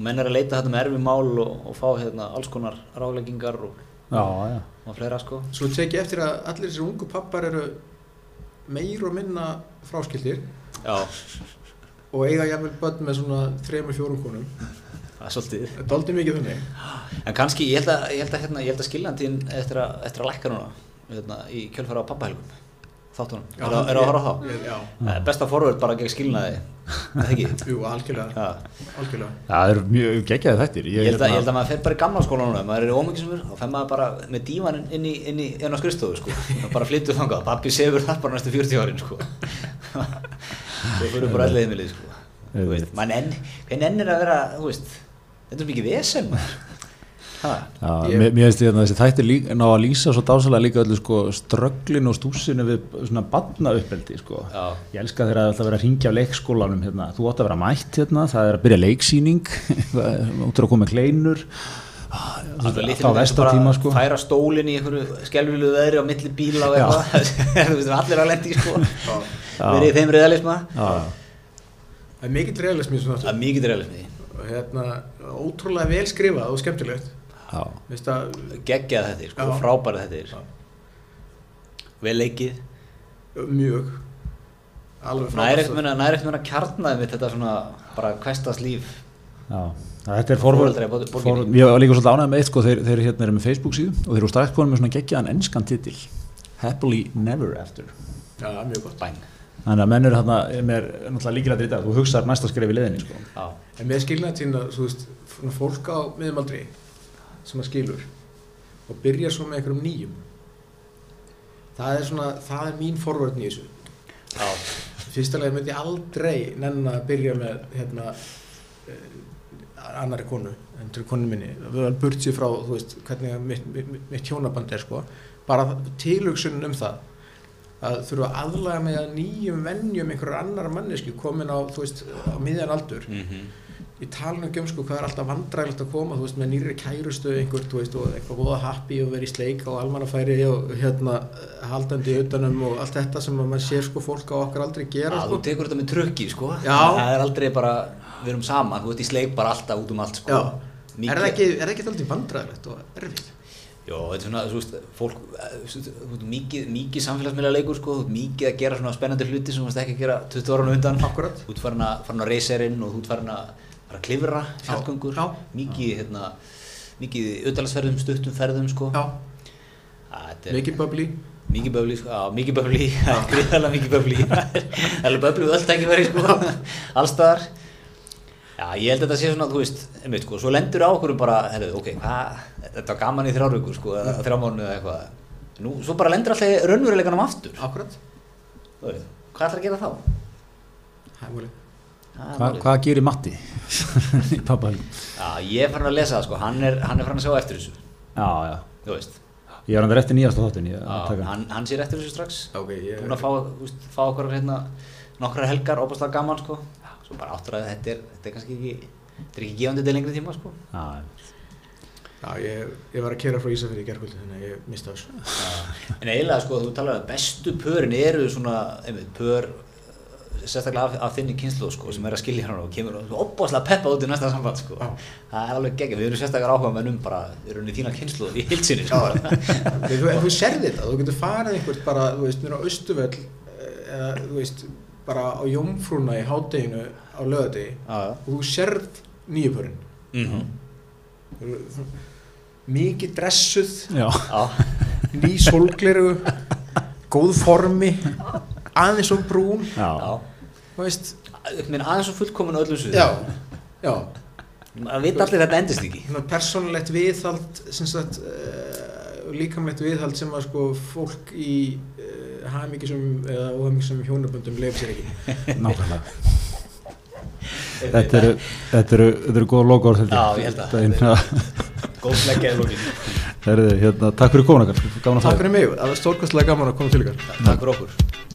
Menn er að leita þetta með erfi mál og, og fá hérna alls konar ráleggingar og, og fleira sko. Svo tek ég eftir að allir þessir ungu pappar eru meir og minna fráskildir. Já, og eiga jafnvel börn með svona þremur fjórum konum. Það er svolítið Það er aldrei mikið þannig. En kannski, ég held að, ég held að, hérna, ég held að skiljantín eftir að, eftir að lækka núna hérna, í kjölfæra á pappahelgum þáttunum, er, að- er að horfa á þá? Það er Besta forvörð bara gegn skilnaði, er það ekki? jú, algjörlega, algjörlega. Já, það eru mjög geggjaði þettir. Ég held, að, ég held að maður fer bara í gamla skóla núna, maður er ómyggisumur, þá fer maður bara með dívan inn í, inn í, inn á skrifstofu, sko, bara flyttur þangað, pappi sefur þar bara næstu 40 árin, sko. Svo fyrir bara allir heimilið, sko. Þú veist, maður nenn, hver nennir að vera, þú veist, þetta er mikið vesen, maður. Ha, Já, Ég- mér, finnst því að þessi þættir lík, ná að lýsa svo dásalega líka öllu sko strögglin og stúsinu við svona badna uppeldi sko. Já. Ég elska þegar það ætla að vera að ringja á leikskólanum hérna. Þú átt að vera mætt hérna, það er að byrja leiksýning, út er að koma kleinur, Alltaf litið á vestatíma sko. færa stólinn í einhverju skelvilu veðri á milli bíla og eitthvað. Þú veist, allir á lendi sko. Verið í þeim realisma. Já, Það er mikill realismi það er mikið realismi og hérna, ótrúlega vel skrifað og skemmtilegt. að, geggjað þetta sko, frábæra þetta er Já. vel leikið. Mjög, alveg nær ekkert meina, nær ekkert meina kjarnaði með þetta svona bara hverstas líf. Já. Þetta er forvörð, ég var líka svolítið ánægð með eitt sko, þeir, þeir hérna eru með Facebook síðu og þeir eru strax konum með svona geggjaðan enskan titil Happily Never After. Já, mjög gott. bæn Þannig að menn eru hérna með náttúrulega líkilega drita, þú hugsaðar næsta skref í leðinni sko. já, En með skilnaðtíðina, þú veist, fólk á miðumaldri sem að skilur og byrja svo með einhverjum nýjum. Það er svona, það er mín forvörðin í þessu. Já, fyrsta leið myndi ég aldrei nenn að byrja með hérna eh, annari konu en til konu minni, við erum burt sér frá þú veist, hvernig mitt, mitt, mitt hjónaband er sko. Bara tilhugsunin um það að þurfa að aðlaga með að nýjum vennjum einhverjar annar mannesku komin á, þú veist, á miðjan aldur Mhm. í talinu um sko hvað er alltaf vandrægilegt að koma þú veist með nýri kærustu einhver þú veist og eitthvað góða happy og vera í sleik á almannafæri og hérna haldandi utanum og allt þetta sem að maður sér sko fólk á okkar aldrei gera Já, sko þú tekur þetta með tröggi, sko. Já. Það er aldrei bara, við erum saman, þú ert í sleik bara alltaf út um allt, sko. Já. Mikið- er það ekki, er það ekki Jó, þetta er svona, þú veist, fólk, eh, þú veist, mikið, mikið samfélagsmiðla leikur, sko, þú veist, mikið að gera svona spennandi hluti sem þú veist ekki að gera 20 ára undan. Akkurat. Þú ert farin að, farin að reyserinn og þú ert farin að, fara að klifra, fjallgöngur, Já. mikið, hérna, mikið auðvitaðsferðum, stuttum ferðum, sko. já, Þetta er mikið bubbly mikið böfli, sko, já, mikið böfli, það er gríðarlega mikið böfli, það er böfli við öll tækifæri, sko, allstaðar. Já, ég held að þetta sé svona, þú veist, einmitt, sko, svo lendur á okkur bara, herru, ok, hvað, þetta var gaman í þrjár vikur, sko, eða þrjá mánu eða eitthvað. Nú, svo bara lendur alltaf í raunveruleikanum aftur, akkurat þú veist, hvað ætlar að gera þá? það er múlið Hva, hvað gerir Matti í pappa? Já, ég er farin að lesa það, sko, hann er, hann er farin að sjá eftir þessu, Já, já. þú veist. Ég er hann eftir nýjasta þáttin. Ég, Já, að taka. hann, hann sér eftir þessu strax. ok, ég búin að fá, þú veist, fá okkur hérna nokkrar helgar, óbúslega gaman sko svo bara áttur að þetta er, þetta er kannski ekki þetta er ekki gefandi til lengri tíma sko Já, já, ég, ég var að kera frá Ísafjörði í gerkvöldi þannig að ég mista þessu en eiginlega sko, þú talar um að bestu pörin eru svona, einmitt, pör eh, sérstaklega af, af þinni kynslu sko, sem er að skilja hann og kemur og óbúslega peppa út í næsta samband sko. Já. það er alveg geggjað, við erum sérstaklega áhuga með um bara, við erum í þína kynslu í hilsinni sko. Nei, þú, en þú serði þetta, þú getur farið einhvert bara, þú veist, mér á Östuvöll eða, þú veist, bara á Jómfrúna í hádeginu á já. og þú serð nýjupörinn Mm mikið dressuð, ný sólgleru góð formi aðeins og brún. Já. já. þú veist, aðeins og fullkomin á öllum sviðum já, já. Að vita allir þetta endist ekki. Svona persónulegt viðhald sem sagt uh, líkamlegt viðhald sem að sko fólk í uh, hafmyggisum eða óhafmyggisum hjónaböndum leif sér ekki. Nákvæmlega. Þetta eru, þetta eru, þetta eru góða logoður Já, ég held að. Hérna, góð sleggja í lókin herðu, hérna, takk fyrir komuna, gaman að fá Takk fyrir mig, það var stórkastlega gaman að koma til ykkar. Takk fyrir okkur